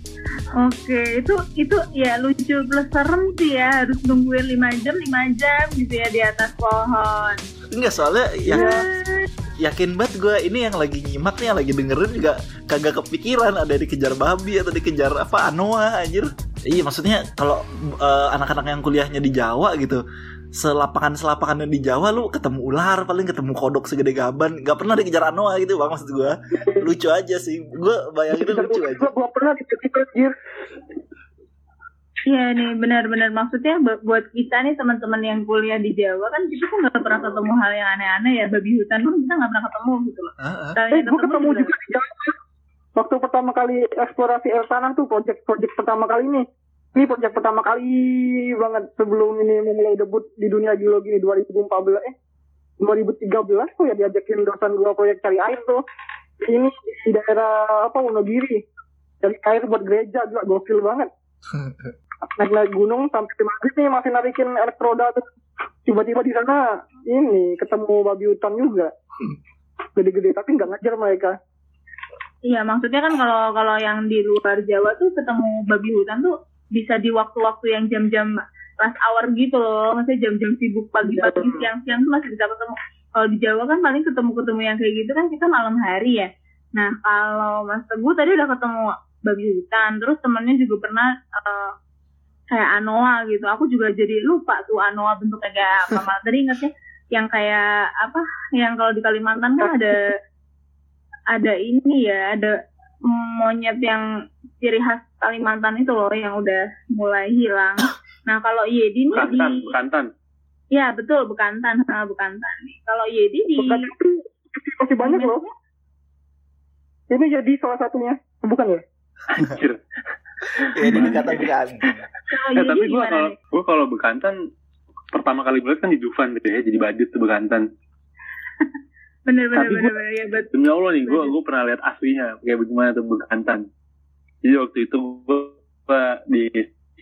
oke itu itu ya lucu plus serem sih ya harus nungguin 5 jam 5 jam gitu ya di atas pohon Enggak soalnya ya, Eh, yakin banget gue ini yang lagi nyimak nih yang lagi dengerin juga kagak kepikiran ada dikejar babi atau dikejar apa Anoa anjir. Iya maksudnya kalau eh, anak-anak yang kuliahnya di Jawa gitu selapangan selapangan di Jawa lu ketemu ular paling ketemu kodok segede gaban nggak pernah dikejar Anoa gitu bang maksud gue lucu aja sih gue bayangin lucu aja Gue gua pernah dikejar anjir. Iya nih benar-benar maksudnya bu- buat kita nih teman-teman yang kuliah di Jawa kan kita tuh nggak pernah ketemu hal yang aneh-aneh ya babi hutan pun kita nggak pernah ketemu gitu loh. Heeh. Kalian Eh, gue ketemu juga- juga di Jawa. Waktu pertama kali eksplorasi air tanah tuh project-project pertama kali ini. Ini project pertama kali banget sebelum ini memulai debut di dunia geologi ini 2014 eh 2013 tuh ya diajakin dosen gua proyek cari air tuh. Ini di daerah apa Wonogiri. Cari air buat gereja juga gokil banget. Naik-naik gunung sampai maghrib nih masih narikin elektroda tuh. Tiba-tiba di sana ini ketemu babi hutan juga. Gede-gede tapi nggak ngajar mereka. Iya maksudnya kan kalau kalau yang di luar Jawa tuh ketemu babi hutan tuh bisa di waktu-waktu yang jam-jam rush hour gitu loh. Maksudnya jam-jam sibuk pagi-pagi Iya. siang-siang tuh masih bisa ketemu. Kalau di Jawa kan paling ketemu-ketemu yang kayak gitu kan kita malam hari ya. Nah kalau Mas Teguh tadi udah ketemu babi hutan, terus temennya juga pernah eh, kayak anoa gitu. Aku juga jadi lupa tuh anoa bentuknya kayak apa. Malah tadi ingetnya yang kayak apa? Yang kalau di Kalimantan kan ada ada ini ya, ada monyet yang ciri khas Kalimantan itu loh yang udah mulai hilang. Nah kalau Yedi nih di Bekantan, Bekantan. ya betul Bekantan, ah, Bekantan. Kalau Yedi di Bukan itu masih banyak loh. Ini jadi salah satunya. Bukan ya? Anjir. Ya ini kalau Eh, tapi gua gimana kalau gua kalau Bekantan pertama kali gue liat kan di Dufan gitu ya, jadi badut tuh Bekantan. Bener bener bener, bener ya betul. Demi Allah nih, gue gue pernah lihat aslinya kayak bagaimana tuh Bekantan. Jadi waktu itu gue di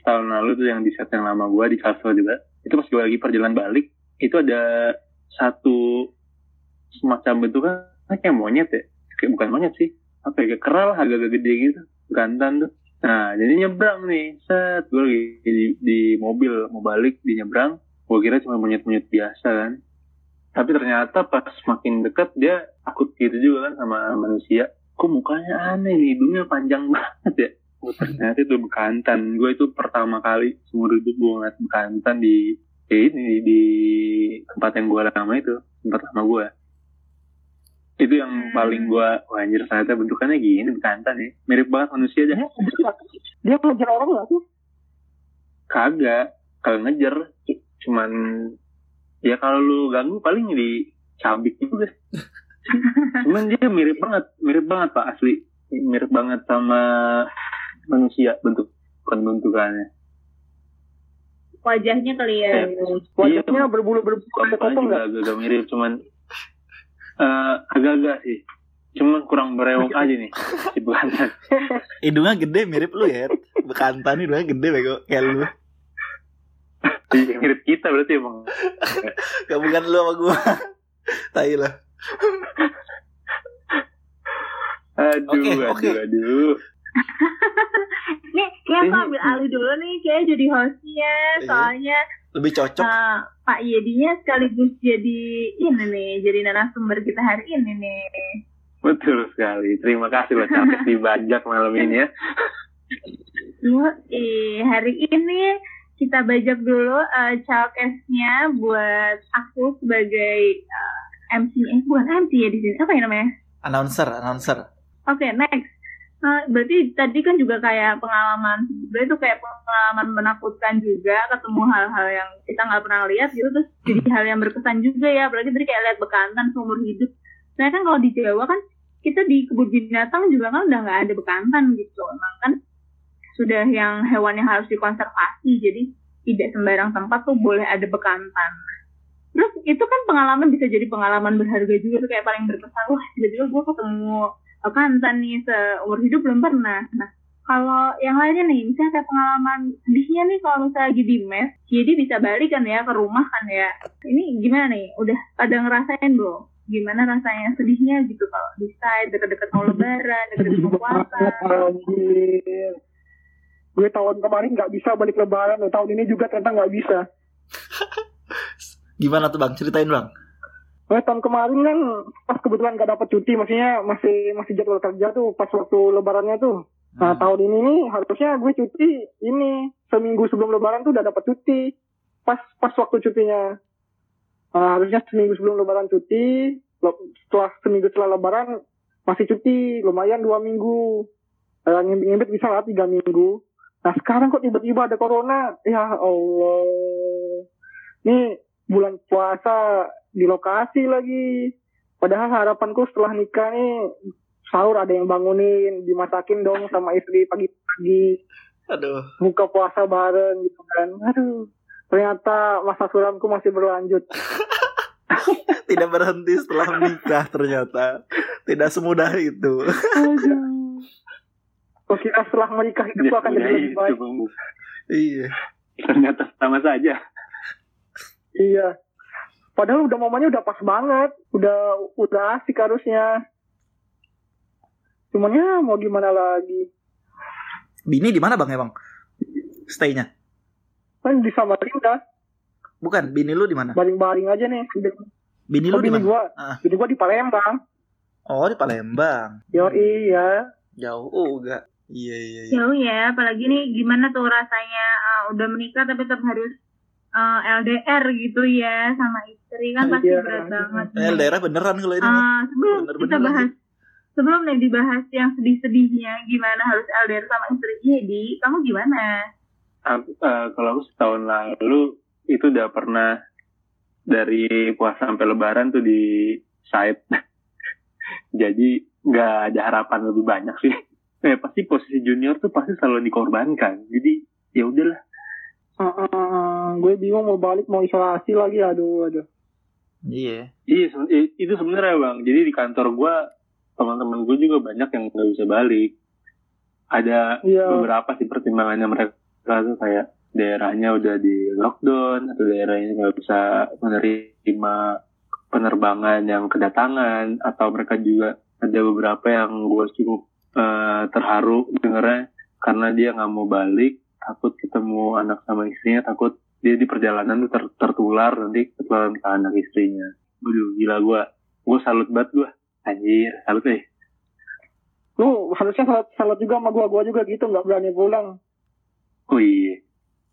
tahun lalu tuh yang di set yang lama gue di Castle juga. Itu pas gue lagi perjalanan balik, itu ada satu semacam bentukan kayak monyet ya, kayak bukan monyet sih, apa ya, kayak keral agak-agak gede gitu, Bekantan tuh. Nah, jadi nyebrang nih, set gue lagi di, di mobil mau balik di nyebrang, gue kira cuma monyet-monyet biasa kan. Tapi ternyata pas makin dekat dia takut gitu juga kan sama manusia. Kok mukanya aneh nih, hidungnya panjang banget ya. Oh, ternyata itu bekantan. Gue itu pertama kali seumur hidup gue ngeliat bekantan di di ini di tempat yang gue lama itu, tempat lama gue. Itu yang Hmm. paling gue, wah anjir ternyata bentukannya gini bekantan ya. Mirip banget manusia aja. Dia ngejar orang nggak sih? Kagak, kalau ngejar cuman ya kalau lu ganggu paling dicabik juga. Cuman dia mirip banget, mirip banget pak asli, mirip banget sama manusia bentuk bentukannya. Wajahnya kali ya. Wajahnya berbulu berbulu Bapaknya kopong juga nggak? agak-agak mirip, cuman eh, agak-agak sih. Cuman kurang berewok aja nih si bekantan. Hidungnya gede mirip lu ya. Bekantan hidungnya gede bego kayak lu. Iya, mirip kita berarti emang. Gak bukan lu sama gua. Tai lah. Aduh, Oke, aduh, oke. aduh. Nih, kayak aku ambil alih dulu nih, kayak jadi hostnya. Iya. Soalnya Lebih cocok. eh, Pak Yedinya sekaligus jadi ini nih, jadi narasumber kita hari ini nih. Betul sekali. Terima kasih buat capek dibajak malam ini ya. Yo, eh, hari ini kita bajak dulu uh, nya buat aku sebagai eh, MC, eh bukan MC ya di sini, apa ya namanya? Announcer, announcer. Oke, next. Eh, berarti tadi kan juga kayak pengalaman, sebenarnya itu kayak pengalaman menakutkan juga, ketemu hal-hal yang kita nggak pernah lihat gitu, terus jadi hal yang berkesan juga ya, apalagi tadi kayak lihat bekantan seumur hidup. Saya kan kalau di Jawa kan, kita di kebun binatang juga kan udah nggak ada bekantan gitu, emang kan sudah yang hewan yang harus dikonservasi, jadi tidak sembarang tempat tuh boleh ada bekantan. Itu kan pengalaman bisa jadi pengalaman berharga juga tuh kayak paling berkesan. Wah tiba-tiba gue ketemu bekantan nih seumur hidup belum pernah. Nah kalau yang lainnya nih, misalnya kayak pengalaman sedihnya nih kalau misalnya lagi di mes, jadi bisa balik kan ya ke rumah kan ya. Ini gimana nih? Udah pada ngerasain belum? Gimana rasanya sedihnya gitu kalau di site deket-deket mau lebaran, deket-deket mau puasa. Gue tahun kemarin nggak bisa balik lebaran, tahun ini juga ternyata nggak bisa. Gimana tuh bang? Ceritain bang. Gue tahun kemarin kan pas kebetulan gak dapet cuti, maksudnya masih masih jadwal kerja tuh pas waktu lebarannya tuh. Nah Hmm. tahun ini nih harusnya gue cuti ini seminggu sebelum lebaran tuh udah dapat cuti. Pas pas waktu cutinya. Nah, harusnya seminggu sebelum lebaran cuti. Setelah seminggu setelah lebaran masih cuti, lumayan dua minggu. Eh, ngimbit bisa lah tiga minggu. Nah sekarang kok tiba-tiba ada corona, ya Allah. Nih bulan puasa di lokasi lagi. Padahal harapanku setelah nikah nih sahur ada yang bangunin, dimasakin dong sama istri pagi-pagi, Aduh. buka puasa bareng gitu kan. Aduh, ternyata masa suramku masih berlanjut. Tidak berhenti setelah menikah ternyata. Tidak semudah itu. Aduh. Kok kira setelah menikah Ya, hidupku akan jadi lebih itu, baik. Iya. Ternyata sama saja. Iya. Padahal udah momennya udah pas banget, udah udah asik harusnya. Cuman ya mau gimana lagi? Bini di mana bang emang? Stay-nya? Kan di Samarinda, Bukan, bini lu di mana? baring-baring aja nih. Bini Oh, lu di bini mana? gua, Ah. bini gua di Palembang. Oh, di Palembang. Yo iya. Jauh oh, enggak. Iya, iya, iya. Jauh ya, apalagi nih gimana tuh rasanya uh, udah menikah tapi tetap harus uh, LDR gitu ya sama istri kan pasti Iya. berat banget. Eh, daerah beneran kalau ini. Uh, sebelum Bener-bener kita bahas sebelum nih dibahas yang sedih-sedihnya gimana harus LDR sama istrinya di kamu gimana Aku, eh, kalau aku setahun lalu itu udah pernah dari puasa sampai lebaran tuh di site. Jadi nggak ada harapan lebih banyak sih. Eh, pasti posisi junior tuh pasti selalu dikorbankan. Jadi ya udahlah. Uh, uh, uh, gue bingung mau balik mau isolasi lagi aduh aduh Iya. Iya itu sebenarnya bang. Jadi di kantor gua teman-teman gue juga banyak yang nggak bisa balik. Ada Iya. beberapa sih pertimbangannya mereka tuh kayak daerahnya udah di lockdown atau daerahnya nggak bisa menerima penerbangan yang kedatangan atau mereka juga ada beberapa yang gue cukup eh, terharu dengernya karena dia nggak mau balik takut ketemu anak sama istrinya takut dia di perjalanan tuh ter- tertular nanti ketularan ke anak istrinya. Waduh gila gue gue salut banget gue anjir salut eh lu harusnya salat salat juga sama gua gua juga gitu nggak berani pulang Oh iya.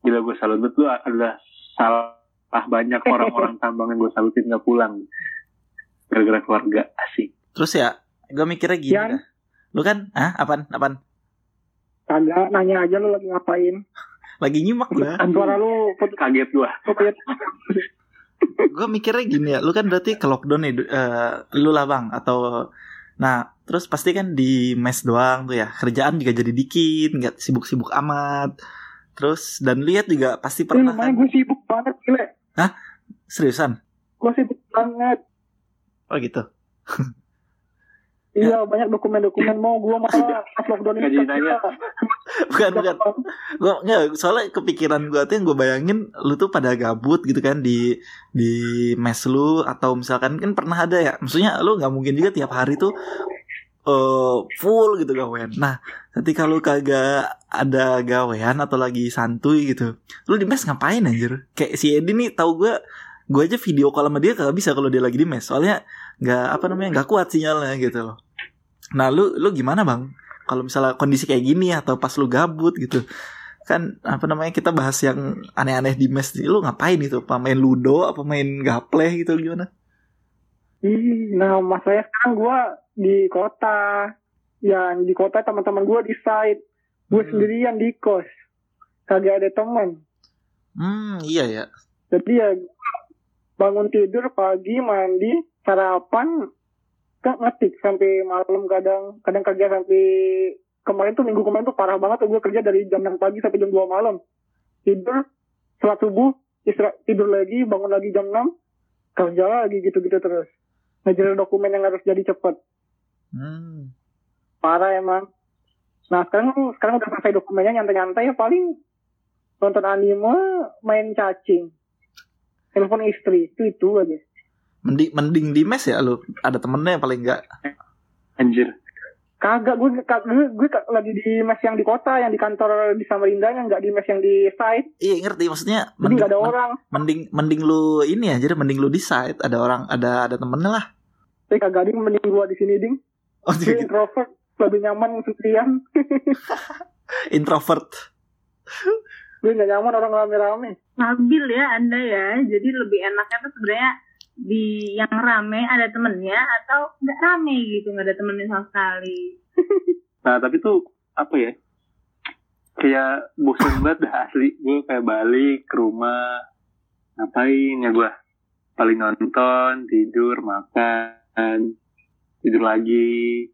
Gila gue salut banget lu adalah salah banyak orang-orang tambang yang gue salutin gak pulang. Gara-gara keluarga asik. Terus ya, gue mikirnya gini Yan. dah. Lu kan, ah, apaan, apaan? Kagak nanya aja lu lagi ngapain Lagi nyimak gue. suara lu put- Kaget gue. put- gue mikirnya gini ya, lu kan berarti ke lockdown nih, du- eh, lu lah bang, atau nah terus pasti kan di mes doang tuh ya, kerjaan juga jadi dikit, nggak sibuk-sibuk amat. Terus dan lihat juga pasti pernah namanya kan, gue sibuk banget gile seriusan? gue sibuk banget Oh gitu. iya banyak dokumen-dokumen mau gue malah pas lockdown ini nanya. Bukan bukan. Gue nggak soalnya kepikiran gue tuh yang gue bayangin lu tuh pada gabut gitu kan di di mes lu atau misalkan kan pernah ada ya, maksudnya lu nggak mungkin juga tiap hari tuh eh full gitu gawean. Nah, ketika lu kagak ada gawean atau lagi santuy gitu, lu di mes ngapain anjir? Kayak si Edi nih tahu gue gue aja video call sama dia kagak bisa kalau dia lagi di mes. Soalnya nggak apa namanya nggak kuat sinyalnya gitu loh. Nah lu lu gimana bang? Kalau misalnya kondisi kayak gini atau pas lu gabut gitu kan apa namanya kita bahas yang aneh-aneh di mes lu ngapain itu? Apa main ludo? Apa main gaple gitu? Gimana? Ih, nah masalahnya sekarang gue di kota. Yang di kota teman-teman gue di site. Gue Hmm. sendirian di kos. Kagak ada teman hmm iya ya. Jadi ya bangun tidur pagi mandi sarapan. Kan ngetik sampai malam kadang kadang kerja sampai kemarin tuh minggu kemarin tuh parah banget tuh gue kerja dari jam 6 pagi sampai jam 2 malam. Tidur setelah subuh istirahat tidur lagi bangun lagi jam 6 kerja lagi gitu-gitu terus. Ngejar dokumen yang harus jadi cepet hmm. Parah emang. Nah sekarang sekarang udah selesai dokumennya nyantai-nyantai ya paling nonton anime main cacing telepon istri itu itu aja. Mending mending di mes ya lu. Ada temennya yang paling enggak Anjir. kagak gue gue, gue lagi di mes yang di kota yang di kantor di Samarinda yang nggak di mes yang di site. Iya ngerti maksudnya jadi nggak ada orang. mending mending lu ini aja deh mending lu di site. Ada orang ada ada temennya lah. Tapi kagak ding mending gue di sini ding. Oh gue gitu. introvert lebih nyaman sendirian. Introvert gue nggak nyaman orang rame-rame stabil ya anda ya jadi lebih enaknya tuh sebenarnya di yang rame ada temennya atau nggak rame gitu nggak ada temennya sama sekali Nah tapi tuh apa ya? Kayak bosan banget dah asli. Gue kayak balik ke rumah. Ngapain ya gue? Paling nonton, tidur, makan, tidur lagi.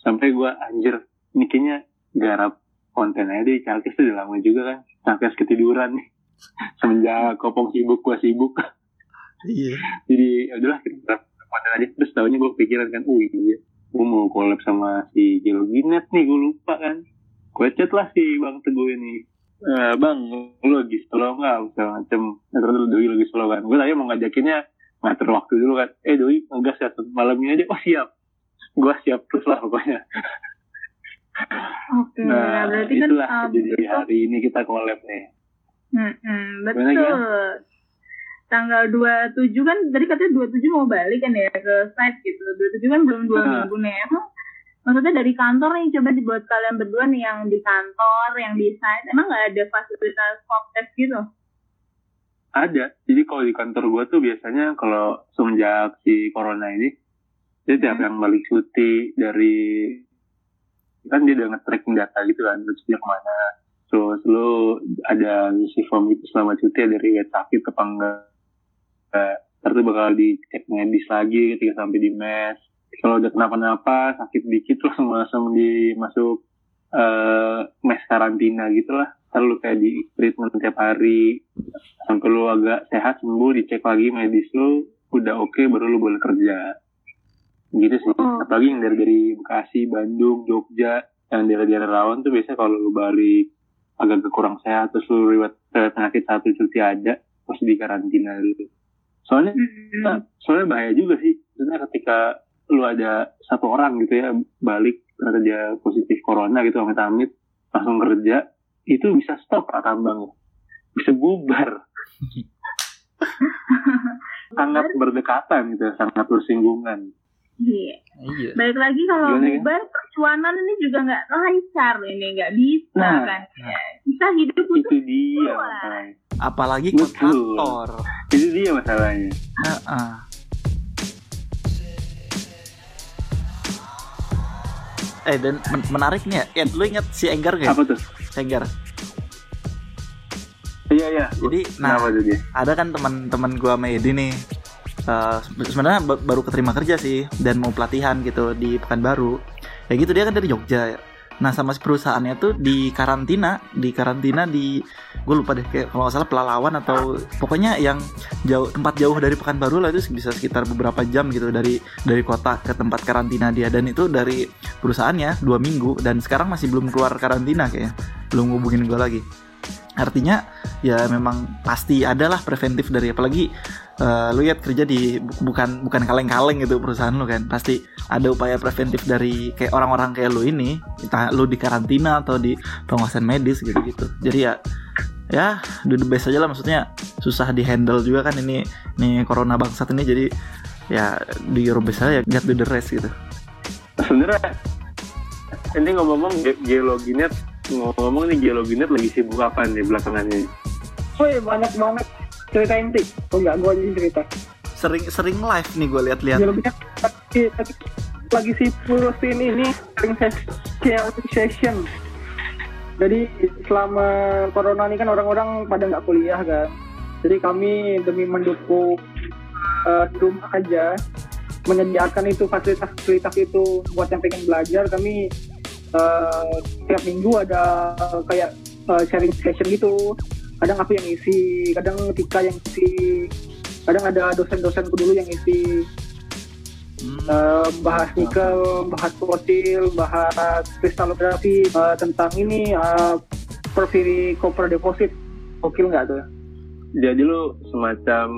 Sampai gue anjir. Ini kayaknya garap konten aja di Chalkes tuh udah lama juga kan. Chalkes ketiduran nih. Semenjak kopong sibuk, gue sibuk. iya. Jadi ya udahlah kita konten aja. Terus tahunya gue kepikiran kan, oh iya gue mau collab sama si Geloginet nih gue lupa kan. Gue chat lah si bang teguh ini. Eh, bang lu lagi slow nggak? Segala macem. Nah, terus doi lagi slow kan. Gue tadi mau ngajakinnya ngatur waktu dulu kan. Eh doi ngegas ya malam ini aja. Oh siap. Gue siap terus lah pokoknya oke nah berarti kan itulah um, jadi hari ini kita collab nih Mm-mm, Gimana, betul. Tanggal 27 kan tadi katanya 27 mau balik kan ya ke site gitu. 27 kan belum dua Nah. minggu nih. Emang maksudnya dari kantor nih coba dibuat kalian berdua nih yang di kantor, yang di site. Emang nggak ada fasilitas swab test gitu? ada jadi kalau di kantor gue tuh biasanya kalau semenjak si corona ini Jadi tiap yang balik cuti dari kan dia udah nge-tracking data gitu kan, lu cuti ke mana. Terus lu ada ngisi form itu selama cuti dari sakit apa enggak. Tuh bakal dicek medis lagi ketika sampai di mes. Kalau udah kenapa-napa, sakit dikit langsung langsung dimasuk eh mes karantina gitu lah. Ntar lu kayak di treatment tiap hari. Sampai lu agak sehat sembuh, dicek lagi medis lu, udah oke baru lu boleh kerja gitu sih. Oh. apalagi yang dari dari Bekasi Bandung Jogja yang daerah-daerah rawan tuh biasanya kalau lu balik agak kurang sehat terus lu riwayat eh, penyakit satu cuti ada terus di karantina dulu soalnya Hmm. soalnya bahaya juga sih. Sebenarnya ketika lu ada satu orang gitu ya balik kerja positif corona gitu amit-amit langsung kerja itu bisa stop Pak tambang. Bisa bubar. Sangat berdekatan gitu sangat bersinggungan Iya. Iya. Balik lagi kalau Gimana, bubar percuanan ini juga nggak lancar ini nggak bisa Nah, kan. Kita hidup butuh itu dia masalahnya Apalagi ke kantor. itu dia masalahnya Heeh. Eh dan men- menariknya, ya lu ingat si Enggar gak? apa tuh Enggar. iya iya Jadi, nah kenapa tuh dia ada kan teman-teman gua sama Edi nih. Eh, sebenarnya ba- baru keterima kerja sih dan mau pelatihan gitu di Pekanbaru. Ya gitu dia kan dari Jogja. Nah sama si perusahaannya tuh di karantina, di karantina di gue lupa deh kayak kalau nggak salah Pelalawan atau pokoknya yang jauh tempat jauh dari Pekanbaru lah itu bisa sekitar beberapa jam gitu dari dari kota ke tempat karantina dia dan itu dari perusahaannya dua minggu dan sekarang masih belum keluar karantina kayaknya belum hubungin gue lagi artinya ya memang pasti adalah preventif dari apalagi eh, lu lihat kerja di bu- bukan bukan kaleng-kaleng gitu perusahaan lu kan. Pasti ada upaya preventif dari kayak orang-orang kayak lu ini. Entah lu di karantina atau di pengawasan medis gitu-gitu. Jadi ya ya do the best aja lah. Maksudnya susah di handle juga kan ini nih corona bangsat ini. Jadi ya do your best aja. Get do the rest gitu. Sebenarnya ini ngomong-ngomong ge- geologinet ngomong-ngomong nih geologinet lagi sibuk apa nih belakangan ini? Woi banyak banget cerita inti. Oh enggak, gue aja cerita. sering sering live nih gue lihat-lihat lebihnya lagi, lagi, si Purusin ini sering ses- session. Jadi selama corona ini kan orang-orang pada nggak kuliah kan. Jadi kami demi mendukung di rumah aja menyediakan itu fasilitas-fasilitas itu buat yang pengen belajar kami eh, tiap minggu ada kayak eh, sharing session gitu kadang aku yang isi kadang Tika yang isi kadang ada dosen-dosenku dulu yang isi Hmm. Eh, bahas nikel, bahas fosil, bahas kristalografi, eh, tentang ini uh, porphyry copper deposit. Gokil nggak tuh? jadi lu semacam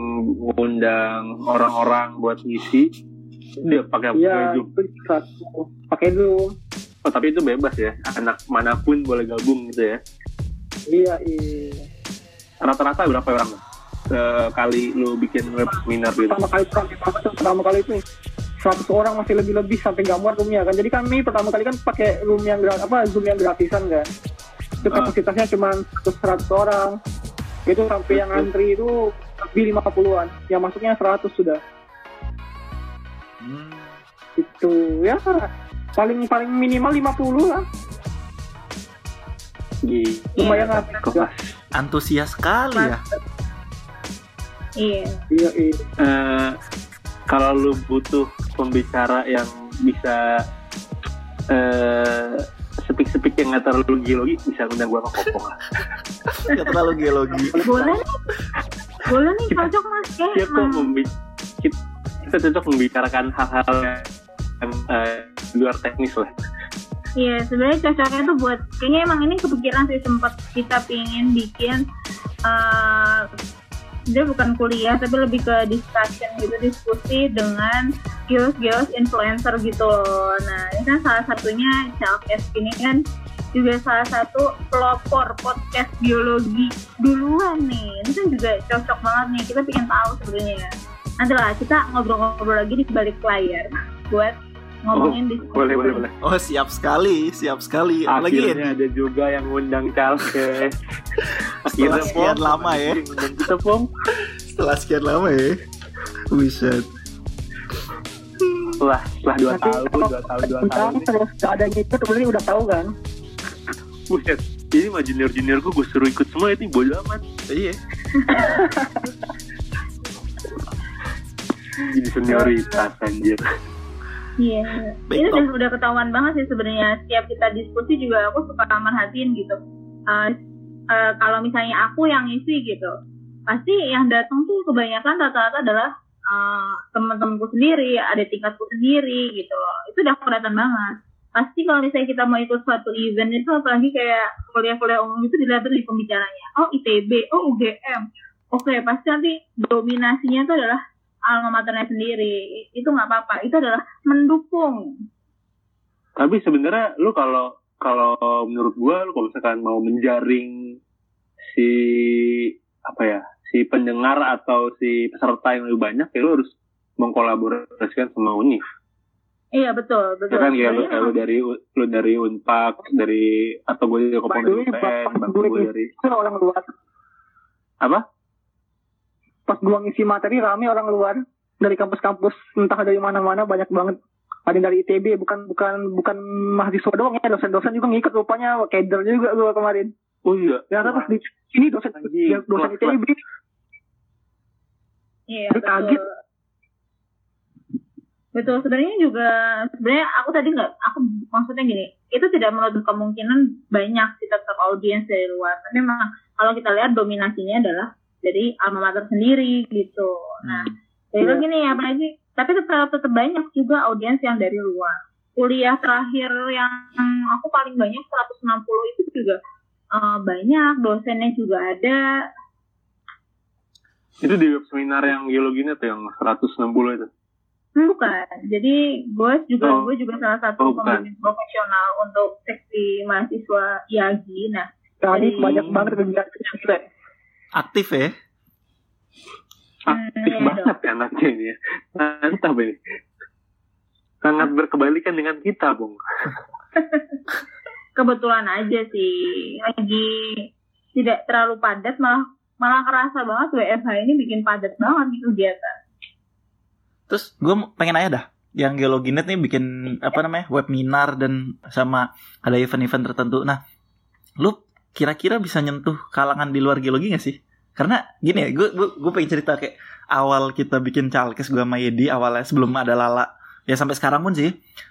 ngundang orang-orang buat ngisi dia pakai itu satu. Pakai Zoom. oh, tapi itu bebas ya anak mana pun boleh gabung gitu ya Iya, iya. Rata-rata berapa orang sekali lu bikin web seminar gitu Pertama kali pertama, pertama, pertama kali itu 100 orang masih lebih-lebih sampai nggak muat roomnya kan. Jadi kami pertama kali kan pakai room yang gra- apa Zoom yang gratisan kan. Itu Ah. kapasitasnya cuma 100 orang. Itu sampai yang antri itu lebih 50-an. Yang masuknya 100 sudah. Hmm. itu ya paling paling minimal 50 lah Gitu. lumayan lah Kelas. Antusias sekali ya Iya. iya iya Eh, kalau lu butuh pembicara yang bisa eh sepik-sepik yang nggak terlalu geologi bisa undang gua ke kopong lah. nggak terlalu geologi Boleh nih. Boleh nih cocok mas. Kayak Kita kita, kita cocok membicarakan hal-hal yang eh, di luar teknis lah. Iya, sebenarnya cocoknya tuh buat kayaknya emang ini kepikiran sih sempat kita pingin bikin eh dia bukan kuliah tapi lebih ke discussion gitu diskusi dengan geos-geos influencer gitu loh. Nah ini kan salah satunya Chalkes ini kan juga salah satu pelopor podcast biologi duluan nih. Ini kan juga cocok banget nih. Kita pengen tahu sebenarnya. Nanti lah kita ngobrol-ngobrol lagi di balik layar buat ngomongin diskusi. Boleh, boleh, boleh. oh siap sekali siap sekali apalagi Akhirnya ada juga yang ngundang Calke. Setelah sekian lama ya. Kita, Pom. setelah sekian lama ya Buset setelah setelah dua tahun dua tahun dua tahun nih, terus yang ikut berarti udah tahu kan buset ini mah junior junior gue gue suruh ikut semua itu bodo amat Iya. jadi senioritas anjir Iya. Baik, Ini udah, udah ketahuan banget sih sebenarnya. Setiap kita diskusi juga aku suka merhatiin gitu. Eh, eh, kalau misalnya aku yang isi gitu, pasti yang datang tuh kebanyakan rata-rata adalah eh, teman-temanku sendiri, ada tingkatku sendiri gitu. loh. Itu udah kelihatan banget. Pasti kalau misalnya kita mau ikut suatu event itu apalagi kayak kuliah-kuliah umum itu dilihat dari pembicaranya. Oh ITB, oh UGM. Oke, pasti nanti dominasinya itu adalah alma maternya sendiri. Itu nggak apa-apa. Itu adalah mendukung. tapi sebenarnya lu kalau kalau menurut gua lu kalau misalkan mau menjaring si apa ya si pendengar atau si peserta yang lebih banyak ya lu harus mengkolaborasikan sama univ Iya betul betul. ya kan kayak lu, lu dari lu dari unpak dari atau gue dari komponen UPN bahkan gue gue dari itu orang luar apa pas gua ngisi materi rame orang luar dari kampus-kampus. Entah dari mana-mana banyak banget. Ada yang dari ITB bukan bukan bukan mahasiswa doang ya dosen-dosen juga ngikut rupanya kader juga gua kemarin. Oh iya? Ternyata pas di sini dosen Anjing, ya, dosen kelas- ITB Iya kaget. Betul sebenarnya juga sebenarnya aku tadi nggak aku maksudnya gini itu tidak menutup kemungkinan banyak sih tetap audiens dari luar. Tapi memang kalau kita lihat dominasinya adalah dari alma mater sendiri gitu. Nah jadi Iya. lagi nih apalagi tapi tetap tetap banyak juga audiens yang dari luar. Kuliah terakhir yang aku paling banyak 160 itu juga eh, banyak dosennya juga ada itu di web seminar yang geologinya tuh yang 160 itu Hmm, Bukan. Jadi gue juga Oh. gue juga salah Oh, satu pembimbing profesional untuk seksi mahasiswa IAGI. Nah, tadi Jadi- banyak banget kegiatan. Aktif ya. aktif Hmm, iya banget ya anaknya ini ya. Mantap ini sangat berkebalikan dengan kita bung. Kebetulan aja sih. Lagi tidak terlalu padat malah malah kerasa banget WFH ini bikin padat banget nih kegiatan. Terus gue pengen nanya dah, yang Geologinet nih bikin apa namanya webinar dan sama ada event-event tertentu. Nah, lu kira-kira bisa nyentuh kalangan di luar geologi gak sih? Karena gini ya, gue gue gue pengen cerita kayak awal kita bikin calkes gue sama Yedi awalnya sebelum ada Lala ya sampai sekarang pun sih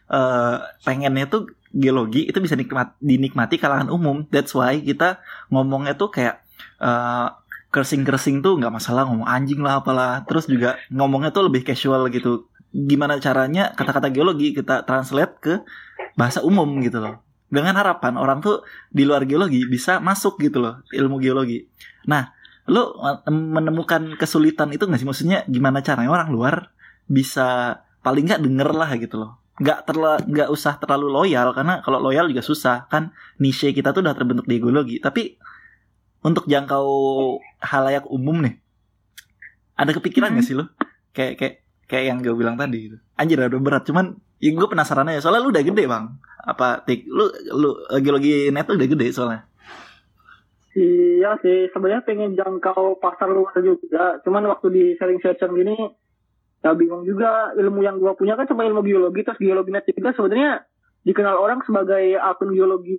eh pengennya tuh geologi itu bisa nikmat, dinikmati kalangan umum. That's why kita ngomongnya tuh kayak eh kersing-kersing tuh nggak masalah ngomong anjing lah apalah. Terus juga ngomongnya tuh lebih casual gitu. Gimana caranya kata-kata geologi kita translate ke bahasa umum gitu loh. Dengan harapan orang tuh di luar geologi bisa masuk gitu loh ilmu geologi. Nah, lo menemukan kesulitan itu nggak sih? Maksudnya gimana caranya orang luar bisa paling nggak denger lah gitu loh. Nggak terla nggak usah terlalu loyal karena kalau loyal juga susah kan niche kita tuh udah terbentuk di geologi. Tapi untuk jangkau halayak umum nih, ada kepikiran nggak sih lo? Kayak kayak kayak yang gue bilang tadi gitu. Anjir udah berat cuman ya gue penasaran aja soalnya lu udah gede bang apa tik lu lu geologi net udah gede soalnya Iya sih, sebenarnya pengen jangkau pasar luar juga. Cuman waktu di sharing session gini, ya bingung juga. Ilmu yang gua punya kan cuma ilmu geologi, terus geologi net juga sebenarnya dikenal orang sebagai akun geologi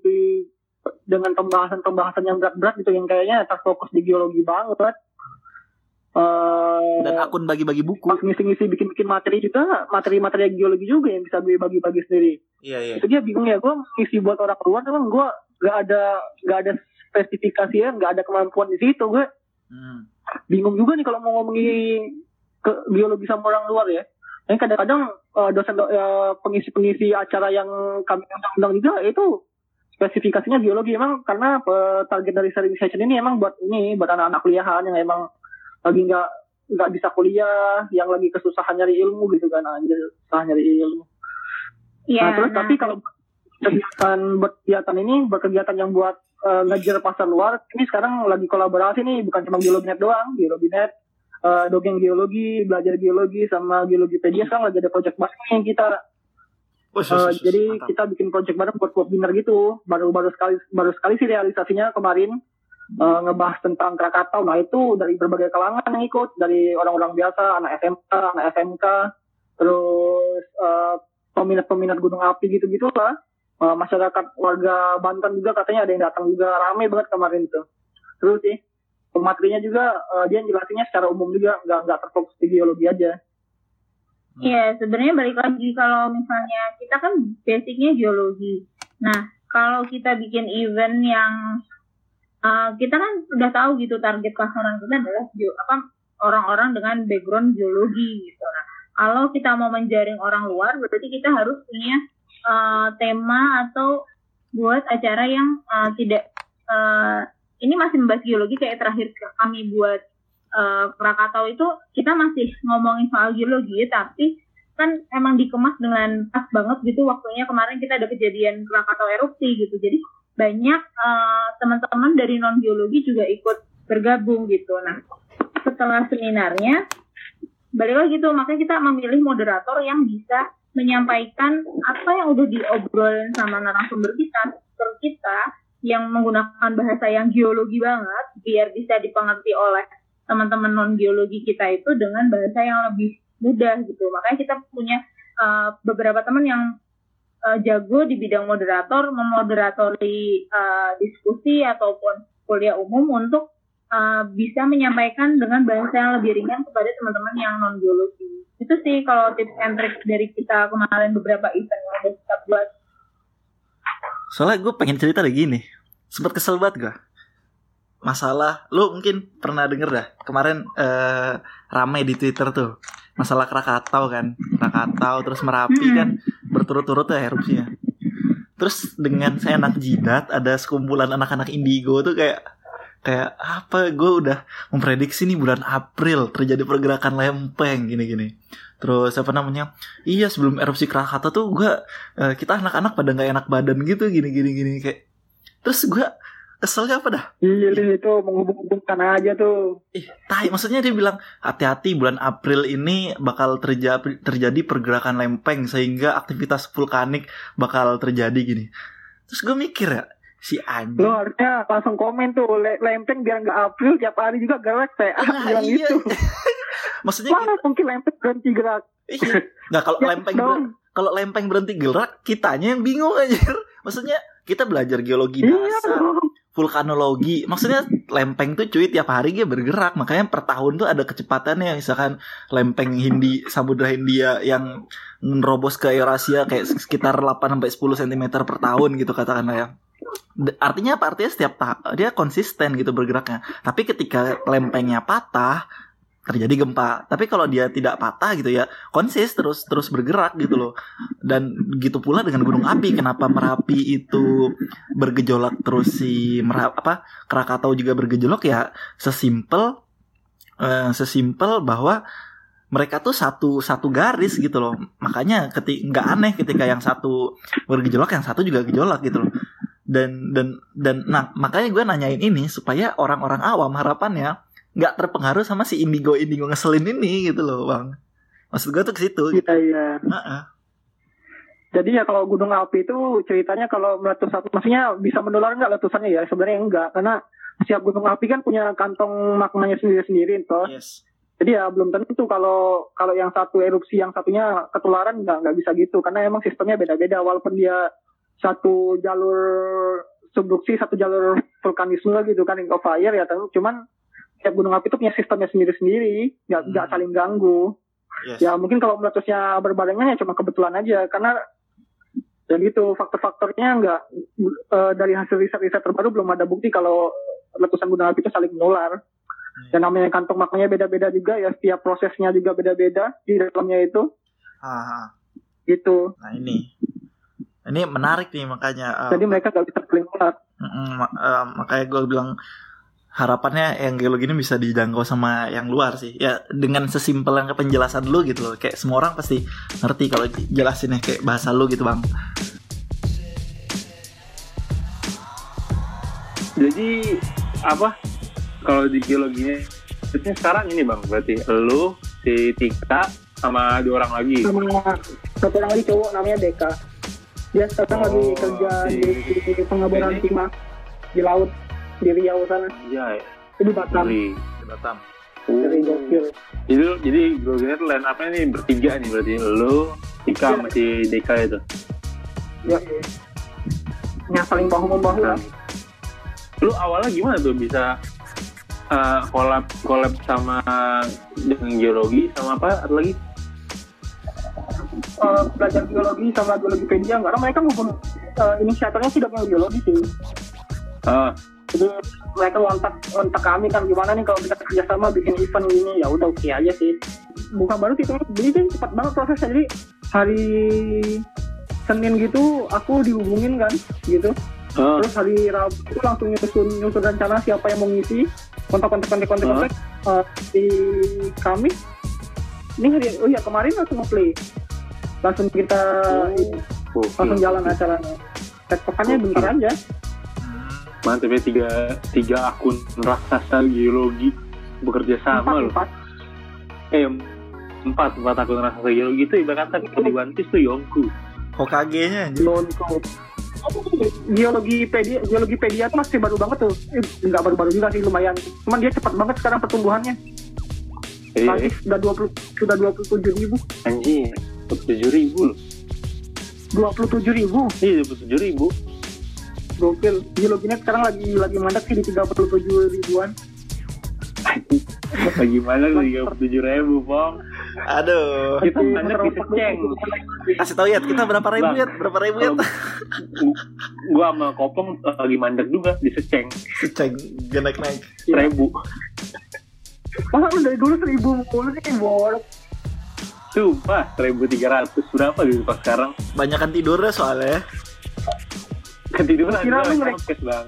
dengan pembahasan-pembahasan yang berat-berat gitu, yang kayaknya terfokus di geologi banget. Eh, dan akun bagi-bagi buku. pas ngisi-ngisi bikin-bikin materi juga, materi-materi geologi juga yang bisa gue bagi-bagi sendiri. Iya iya. Itu dia bingung ya gue ngisi buat orang luar emang gue gak ada gak ada spesifikasi ya gak ada kemampuan di situ gue Hmm. bingung juga nih kalau mau ngomongin ke biologi sama orang luar ya. Yang kadang-kadang eh, dosen do- eh, pengisi-pengisi acara yang kami undang-undang juga itu spesifikasinya biologi emang karena eh, target dari sharing session ini emang buat ini buat anak-anak kuliahan yang emang lagi nggak nggak bisa kuliah yang lagi kesusahan nyari ilmu gitu kan anjir susah nyari ilmu Iya. nah, terus nah, tapi kalau kegiatan berkegiatan ini berkegiatan yang buat eh, ngejar pasar luar ini sekarang lagi kolaborasi nih bukan cuma geologinet doang geologinet eh, dongeng geologi belajar geologi sama geologipedia sekarang lagi ada project bareng yang kita sus, eh, sus, sus, jadi mantap. kita bikin project bareng buat webinar gitu baru baru sekali baru sekali sih realisasinya kemarin eh, ngebahas tentang Krakatau nah itu dari berbagai kalangan yang ikut dari orang-orang biasa anak SMK anak SMK terus eh, peminat-peminat gunung api gitu-gitu lah. Eh, masyarakat warga Banten juga katanya ada yang datang juga rame banget kemarin tuh. Terus sih pematerinya juga eh, dia jelasinnya secara umum juga nggak nggak terfokus di geologi aja. Iya, sebenarnya balik lagi kalau misalnya kita kan basicnya geologi. Nah, kalau kita bikin event yang uh, kita kan udah tahu gitu target pasaran kita adalah apa orang-orang dengan background geologi gitu. Nah, kalau kita mau menjaring orang luar, berarti kita harus punya uh, tema atau buat acara yang uh, tidak uh, ini masih membahas geologi kayak terakhir kami buat uh, itu kita masih ngomongin soal geologi tapi kan emang dikemas dengan pas banget gitu waktunya kemarin kita ada kejadian Krakatau erupsi gitu jadi banyak uh, teman-teman dari non geologi juga ikut bergabung gitu. Nah setelah seminarnya balik lagi tuh makanya kita memilih moderator yang bisa menyampaikan apa yang udah diobrolin sama narasumber kita kita yang menggunakan bahasa yang geologi banget biar bisa dipengerti oleh teman-teman non geologi kita itu dengan bahasa yang lebih mudah gitu. Makanya kita punya uh, beberapa teman yang uh, jago di bidang moderator memoderatori uh, diskusi ataupun kuliah umum untuk uh, bisa menyampaikan dengan bahasa yang lebih ringan kepada teman-teman yang non geologi itu sih kalau tips and trick dari kita kemarin beberapa event yang udah kita buat. Soalnya gue pengen cerita lagi nih. Sempat kesel banget gue masalah lu mungkin pernah denger dah kemarin eh, ramai di Twitter tuh. Masalah Krakatau kan. Krakatau terus Merapi Hmm. kan berturut-turut ya erupsinya. Terus dengan saya anak jidat ada sekumpulan anak-anak indigo tuh kayak kayak apa? Gue udah memprediksi nih bulan April terjadi pergerakan lempeng gini-gini. Terus apa namanya? Iya sebelum erupsi Krakatau tuh gue eh, kita anak-anak pada nggak enak badan gitu gini-gini gini kayak. Terus gue keselnya apa dah Iya itu menghubung-hubungkan aja tuh. Ih, tai, maksudnya dia bilang hati-hati bulan April ini bakal terjadi terjadi pergerakan lempeng sehingga aktivitas vulkanik bakal terjadi gini. Terus gue mikir ya, si anjing. Lo harusnya langsung komen tuh le- lempeng biar nggak April tiap hari juga gerak saya Nah, bilang iya. gitu. Maksudnya Mana mungkin lempeng berhenti gerak? iya. Nggak kalau Ya, lempeng dong. kalau lempeng berhenti gerak, kitanya yang bingung aja. Maksudnya kita belajar geologi Iya dasar, dong. Vulkanologi. Maksudnya lempeng tuh cuy tiap hari dia bergerak, makanya per tahun tuh ada kecepatannya. Misalkan lempeng Hindi Samudra Hindia yang nerobos ke Eurasia kayak sekitar 8 sampai 10 cm per tahun gitu katakanlah ya. Artinya apa? Artinya setiap tahun dia konsisten gitu bergeraknya. Tapi ketika lempengnya patah terjadi gempa. Tapi kalau dia tidak patah gitu ya, konsis terus terus bergerak gitu loh. Dan gitu pula dengan gunung api. Kenapa Merapi itu bergejolak terus si Mera- apa Krakatau juga bergejolak ya sesimpel eh, sesimpel bahwa mereka tuh satu satu garis gitu loh makanya ketika nggak aneh ketika yang satu bergejolak yang satu juga gejolak gitu loh dan dan dan nah makanya gue nanyain ini supaya orang-orang awam harapannya nggak terpengaruh sama si indigo indigo ngeselin ini gitu loh bang maksud gue tuh ke situ gitu. Iya iya. Heeh. Jadi ya kalau gunung api itu ceritanya kalau meletus maksudnya bisa menular nggak letusannya ya sebenarnya enggak karena setiap gunung api kan punya kantong magmanya sendiri-sendiri toh. yes Jadi ya belum tentu kalau kalau yang satu erupsi yang satunya ketularan nggak nggak bisa gitu karena emang sistemnya beda-beda walaupun dia satu jalur subduksi satu jalur vulkanisme gitu kan ring of fire ya tapi cuman setiap gunung api itu punya sistemnya sendiri-sendiri. Nggak nggak Hmm. saling ganggu. Yes. Ya mungkin kalau meletusnya berbarengan ya cuma kebetulan aja. Karena dan gitu faktor-faktornya nggak eh, dari hasil riset-riset terbaru belum ada bukti kalau letusan gunung api itu saling menular. Dan namanya kantong magmanya beda-beda juga ya. Setiap prosesnya juga beda-beda di dalamnya itu. Aha. gitu. Nah ini. Ini menarik nih makanya eh, jadi mereka nggak bisa saling menular. Ma- eh, makanya gue bilang harapannya yang geologi ini bisa dijangkau sama yang luar sih. Ya dengan sesimpel yang penjelasan lu gitu loh. Kayak semua orang pasti ngerti kalau jelasinnya kayak bahasa lu gitu bang. Jadi apa? Kalau di geologinya itu sekarang ini bang, berarti lu si Tika sama dua orang lagi. sama satu orang lagi cowok namanya Deka. Dia sekarang Oh, lagi kerja si- di, di pengaboran timah di laut di Riau sana? Iya, itu di Batam. Di Batam. Dari gokil Jadi, jadi gue lihat line up nih bertiga nih berarti. Lu, Ika, Iya. masih Deka itu. ya yang saling bahu membahu lah Lu awalnya gimana tuh? Bisa uh, collab collab sama dengan geologi sama apa? Ada lagi? Eh, belajar biologi sama biologipedia karena mereka maupun uh, inisiatornya tidak punya biologi sih. Ah, jadi mereka ngontak ngontak kami kan gimana nih kalau kita kerjasama bikin event ini ya udah oke aja sih. Bukan baru Teng. jadi kan cepat banget prosesnya. Jadi hari Senin gitu aku dihubungin kan gitu. Ah, terus hari Rabu langsung nyusun nyusun rencana siapa yang mau ngisi. Kontak kontak kontak kontak kontak Eh, di Kamis ini hari oh iya kemarin langsung nge-play. Langsung kita Oh, langsung oke. jalan acaranya. Tektokannya bentar aja Mantap ya tiga tiga akun raksasa geologi bekerja sama loh. empat Eh empat empat akun raksasa geologi itu ibarat kata kalau di One Piece tuh Yonku. Hokage-nya anjir. Lonko. Geologi pedia, geologi pedia tuh masih baru banget tuh. Eh, nggak baru-baru juga sih lumayan. Cuman dia cepat banget sekarang pertumbuhannya. Iya, Tadi sudah 20 sudah 27 ribu. anjing, tujuh ribu loh. 27 ribu. Iya, tujuh ribu. Gokil. Geologinya sekarang lagi lagi mandek sih di 37 ribuan. Bagaimana tuh tiga puluh tujuh ribu, Pong? Aduh. Kita di seceng. dulu. Kasih tau ya, kita berapa ribu Bang. ya? Berapa ribu ya? Gua sama Kopong eh, lagi mandek juga di seceng Seceng, gak naik-naik. seribu. Masa lu dari dulu seribu mulu sih bolak. Sumpah, seribu tiga ratus berapa gitu pas sekarang? Banyakan tidurnya soalnya. Ketiduran Kira lu podcast bang.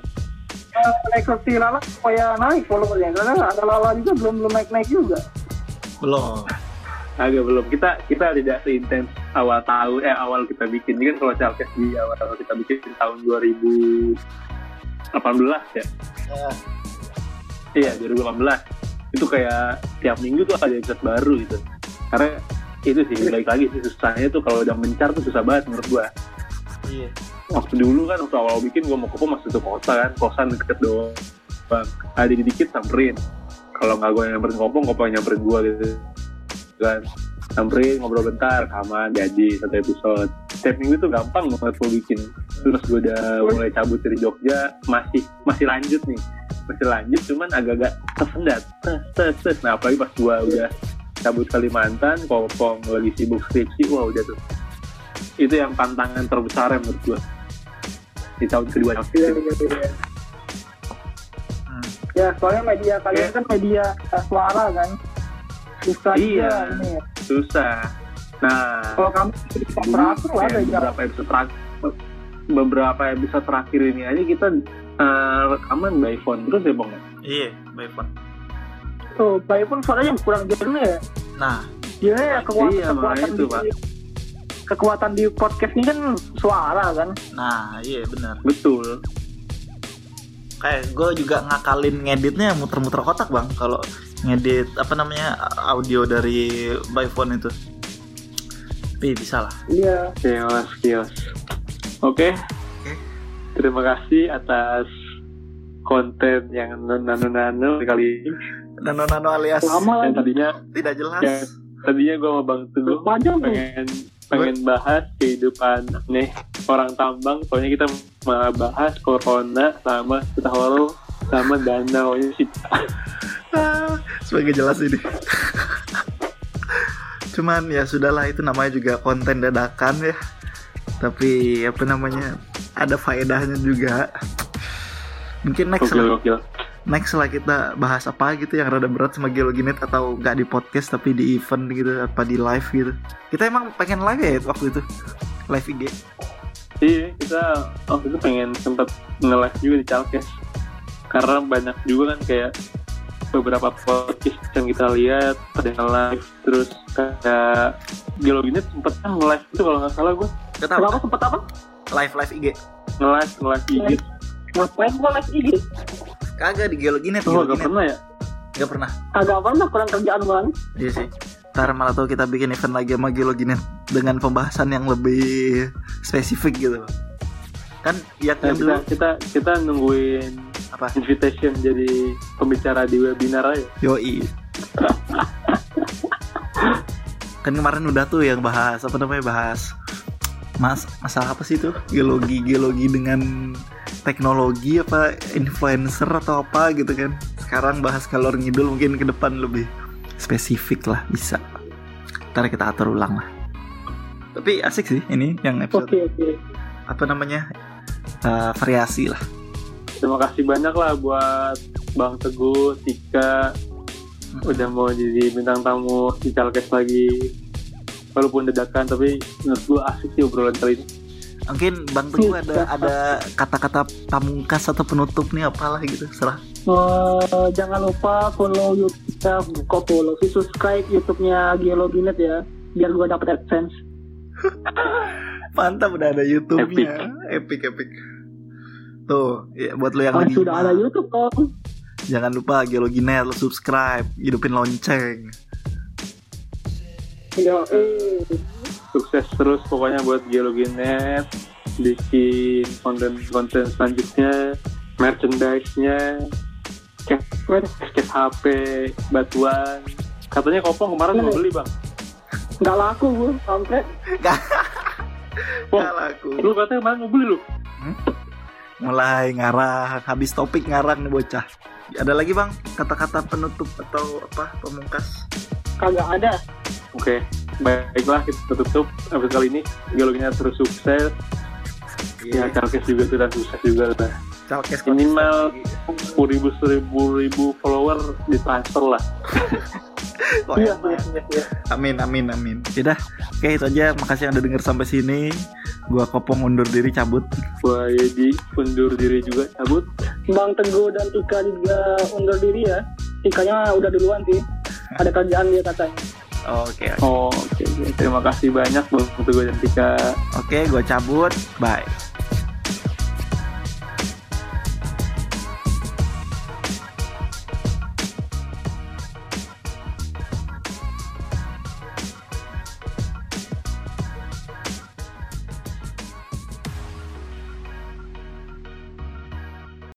Rekor si Lala supaya naik followernya karena ada Lala juga belum belum naik naik juga. Belum. Agak belum. Kita kita tidak seintens awal tahun eh awal kita bikin. Ini kan kalau Chalkes di awal tahun kita bikin di tahun 2018 ya. Iya 2018. Itu kayak tiap minggu tuh ada episode baru gitu. Karena itu sih baik lagi sih susahnya tuh kalau udah mencar tuh susah banget menurut gua. Iya. Waktu dulu kan waktu awal bikin gua mau kopo masuk tuh kota kan, kosan deket doang. Bang, ada dikit samperin. Kalau nggak gue nyamperin kopong yang nyamperin gua gitu kan. Samperin ngobrol bentar aman jadi satu episode. Setiap minggu tuh gampang banget gue bikin. Terus gue udah mulai cabut dari Jogja masih masih lanjut nih. Masih lanjut cuman agak-agak tersendat. Tes tes nah apalagi pas gue udah cabut Kalimantan kopong lagi sibuk skripsi wah udah tuh. Itu yang tantangan terbesar menurut gue di tahun kedua Iya, iya, iya. Hmm. Ya, soalnya media kalian Iya. kan media eh, suara kan. Susah Iya. ini. ya. susah nah Kalau kamu bisa teratur lah jarak. beberapa episode terakhir beberapa episode terakhir ini aja kita eh, rekaman by phone terus ya bang Iya, by phone. Tuh, Bayi pun suaranya kurang jelas ya. Nah, Dia ya kekuatan, Iya, makanya kekuatan itu, di, Pak. Kekuatan di podcast ini kan suara kan. nah iya benar. betul Kayak gue juga ngakalin ngeditnya muter-muter kotak bang. Kalau ngedit apa namanya audio dari by phone itu. Tapi bisa lah. Iya. kios kios oke Oke. terima kasih atas konten yang nano nano kali ini Nano nano alias Lama yang tadinya tidak jelas. Ya. tadinya gue sama bang teguh Panjang tuh. pengen pengen bahas kehidupan nih orang tambang soalnya kita mau bahas corona sama setahun sama danau ini sih Ah, sebagai jelas ini. Cuman ya sudahlah itu namanya juga konten dadakan ya. Tapi apa namanya ada faedahnya juga. Mungkin next gokil lah, gokil next lah kita bahas apa gitu yang rada berat sama Geologinet atau nggak di podcast tapi di event gitu apa di live gitu. Kita emang pengen live ya waktu itu live IG. iya kita waktu itu pengen sempat nge-live juga di Chalkes karena banyak juga kan kayak beberapa podcast yang kita lihat ada yang live terus kayak Geologinet sempet kan nge-live itu kalau nggak salah gue Kita Kenapa sempet apa? live live IG. nge-live nge-live IG Ngapain gua live IG? Kagak di Geologinet. oh gak Geologinet. pernah ya Nggak pernah. Agak pernah kurang kerjaan banget. Iya sih. Ntar malah tuh kita bikin event lagi sama Geologinet dengan pembahasan yang lebih spesifik gitu. Kan yang, Nah, kita, kita kita nungguin apa? invitation jadi pembicara di webinar aja Yoi. kan kemarin udah tuh yang bahas apa namanya bahas mas masalah apa sih itu geologi geologi dengan teknologi apa influencer atau apa gitu kan. Sekarang bahas kalor ngidul mungkin ke depan lebih spesifik lah bisa. Ntar kita atur ulang lah. Tapi asik sih ini yang episode. Oke oke. apa namanya? Uh, variasi lah. Terima kasih banyak lah buat Bang Teguh, Tika, udah mau jadi bintang tamu di Calkes lagi. Walaupun dadakan, tapi menurut gue asik sih obrolan kali ini. Mungkin bang Teguh ada ada kata-kata pamungkas atau penutup nih apalah gitu serah. Eh, jangan lupa follow YouTube kita, kok follow? Sih subscribe YouTube-nya Geologinet ya, biar gua dapet AdSense. mantap udah ada YouTube-nya. Epic. Epic, tuh ya, buat lo yang lagi sudah ada YouTube dong. jangan lupa geologinet lo subscribe hidupin lonceng. Ya, eh. Sukses terus pokoknya buat Geologinet, bikin konten-konten selanjutnya, merchandise-nya, case HP, batuan. Katanya kopong kemarin mau beli bang. Nggak laku gua, sampai Wah, Gak laku lu katanya kemarin mau beli lu. mulai ngarang habis topik ngarang nih bocah ada lagi bang kata-kata penutup atau apa pamungkas kagak ada. Oke, baiklah kita tutup episode kali ini. Geologinya terus sukses. Ya, Calkes juga sudah sukses juga lah. Calkes Minimal sepuluh ribu seribu ribu follower ditransfer lah. Iya, iya, iya, iya. amin amin amin Yaudah oke itu aja makasih yang udah denger sampai sini gua kopong undur diri cabut Gua Yedi undur diri juga cabut. Bang Teguh dan Tika juga undur diri ya. Tikanya udah duluan sih. Ada kerjaan dia katanya. Oke oke Oh, oke. oke. Terima kasih banyak Bang Teguh dan Tika. oke gua cabut bye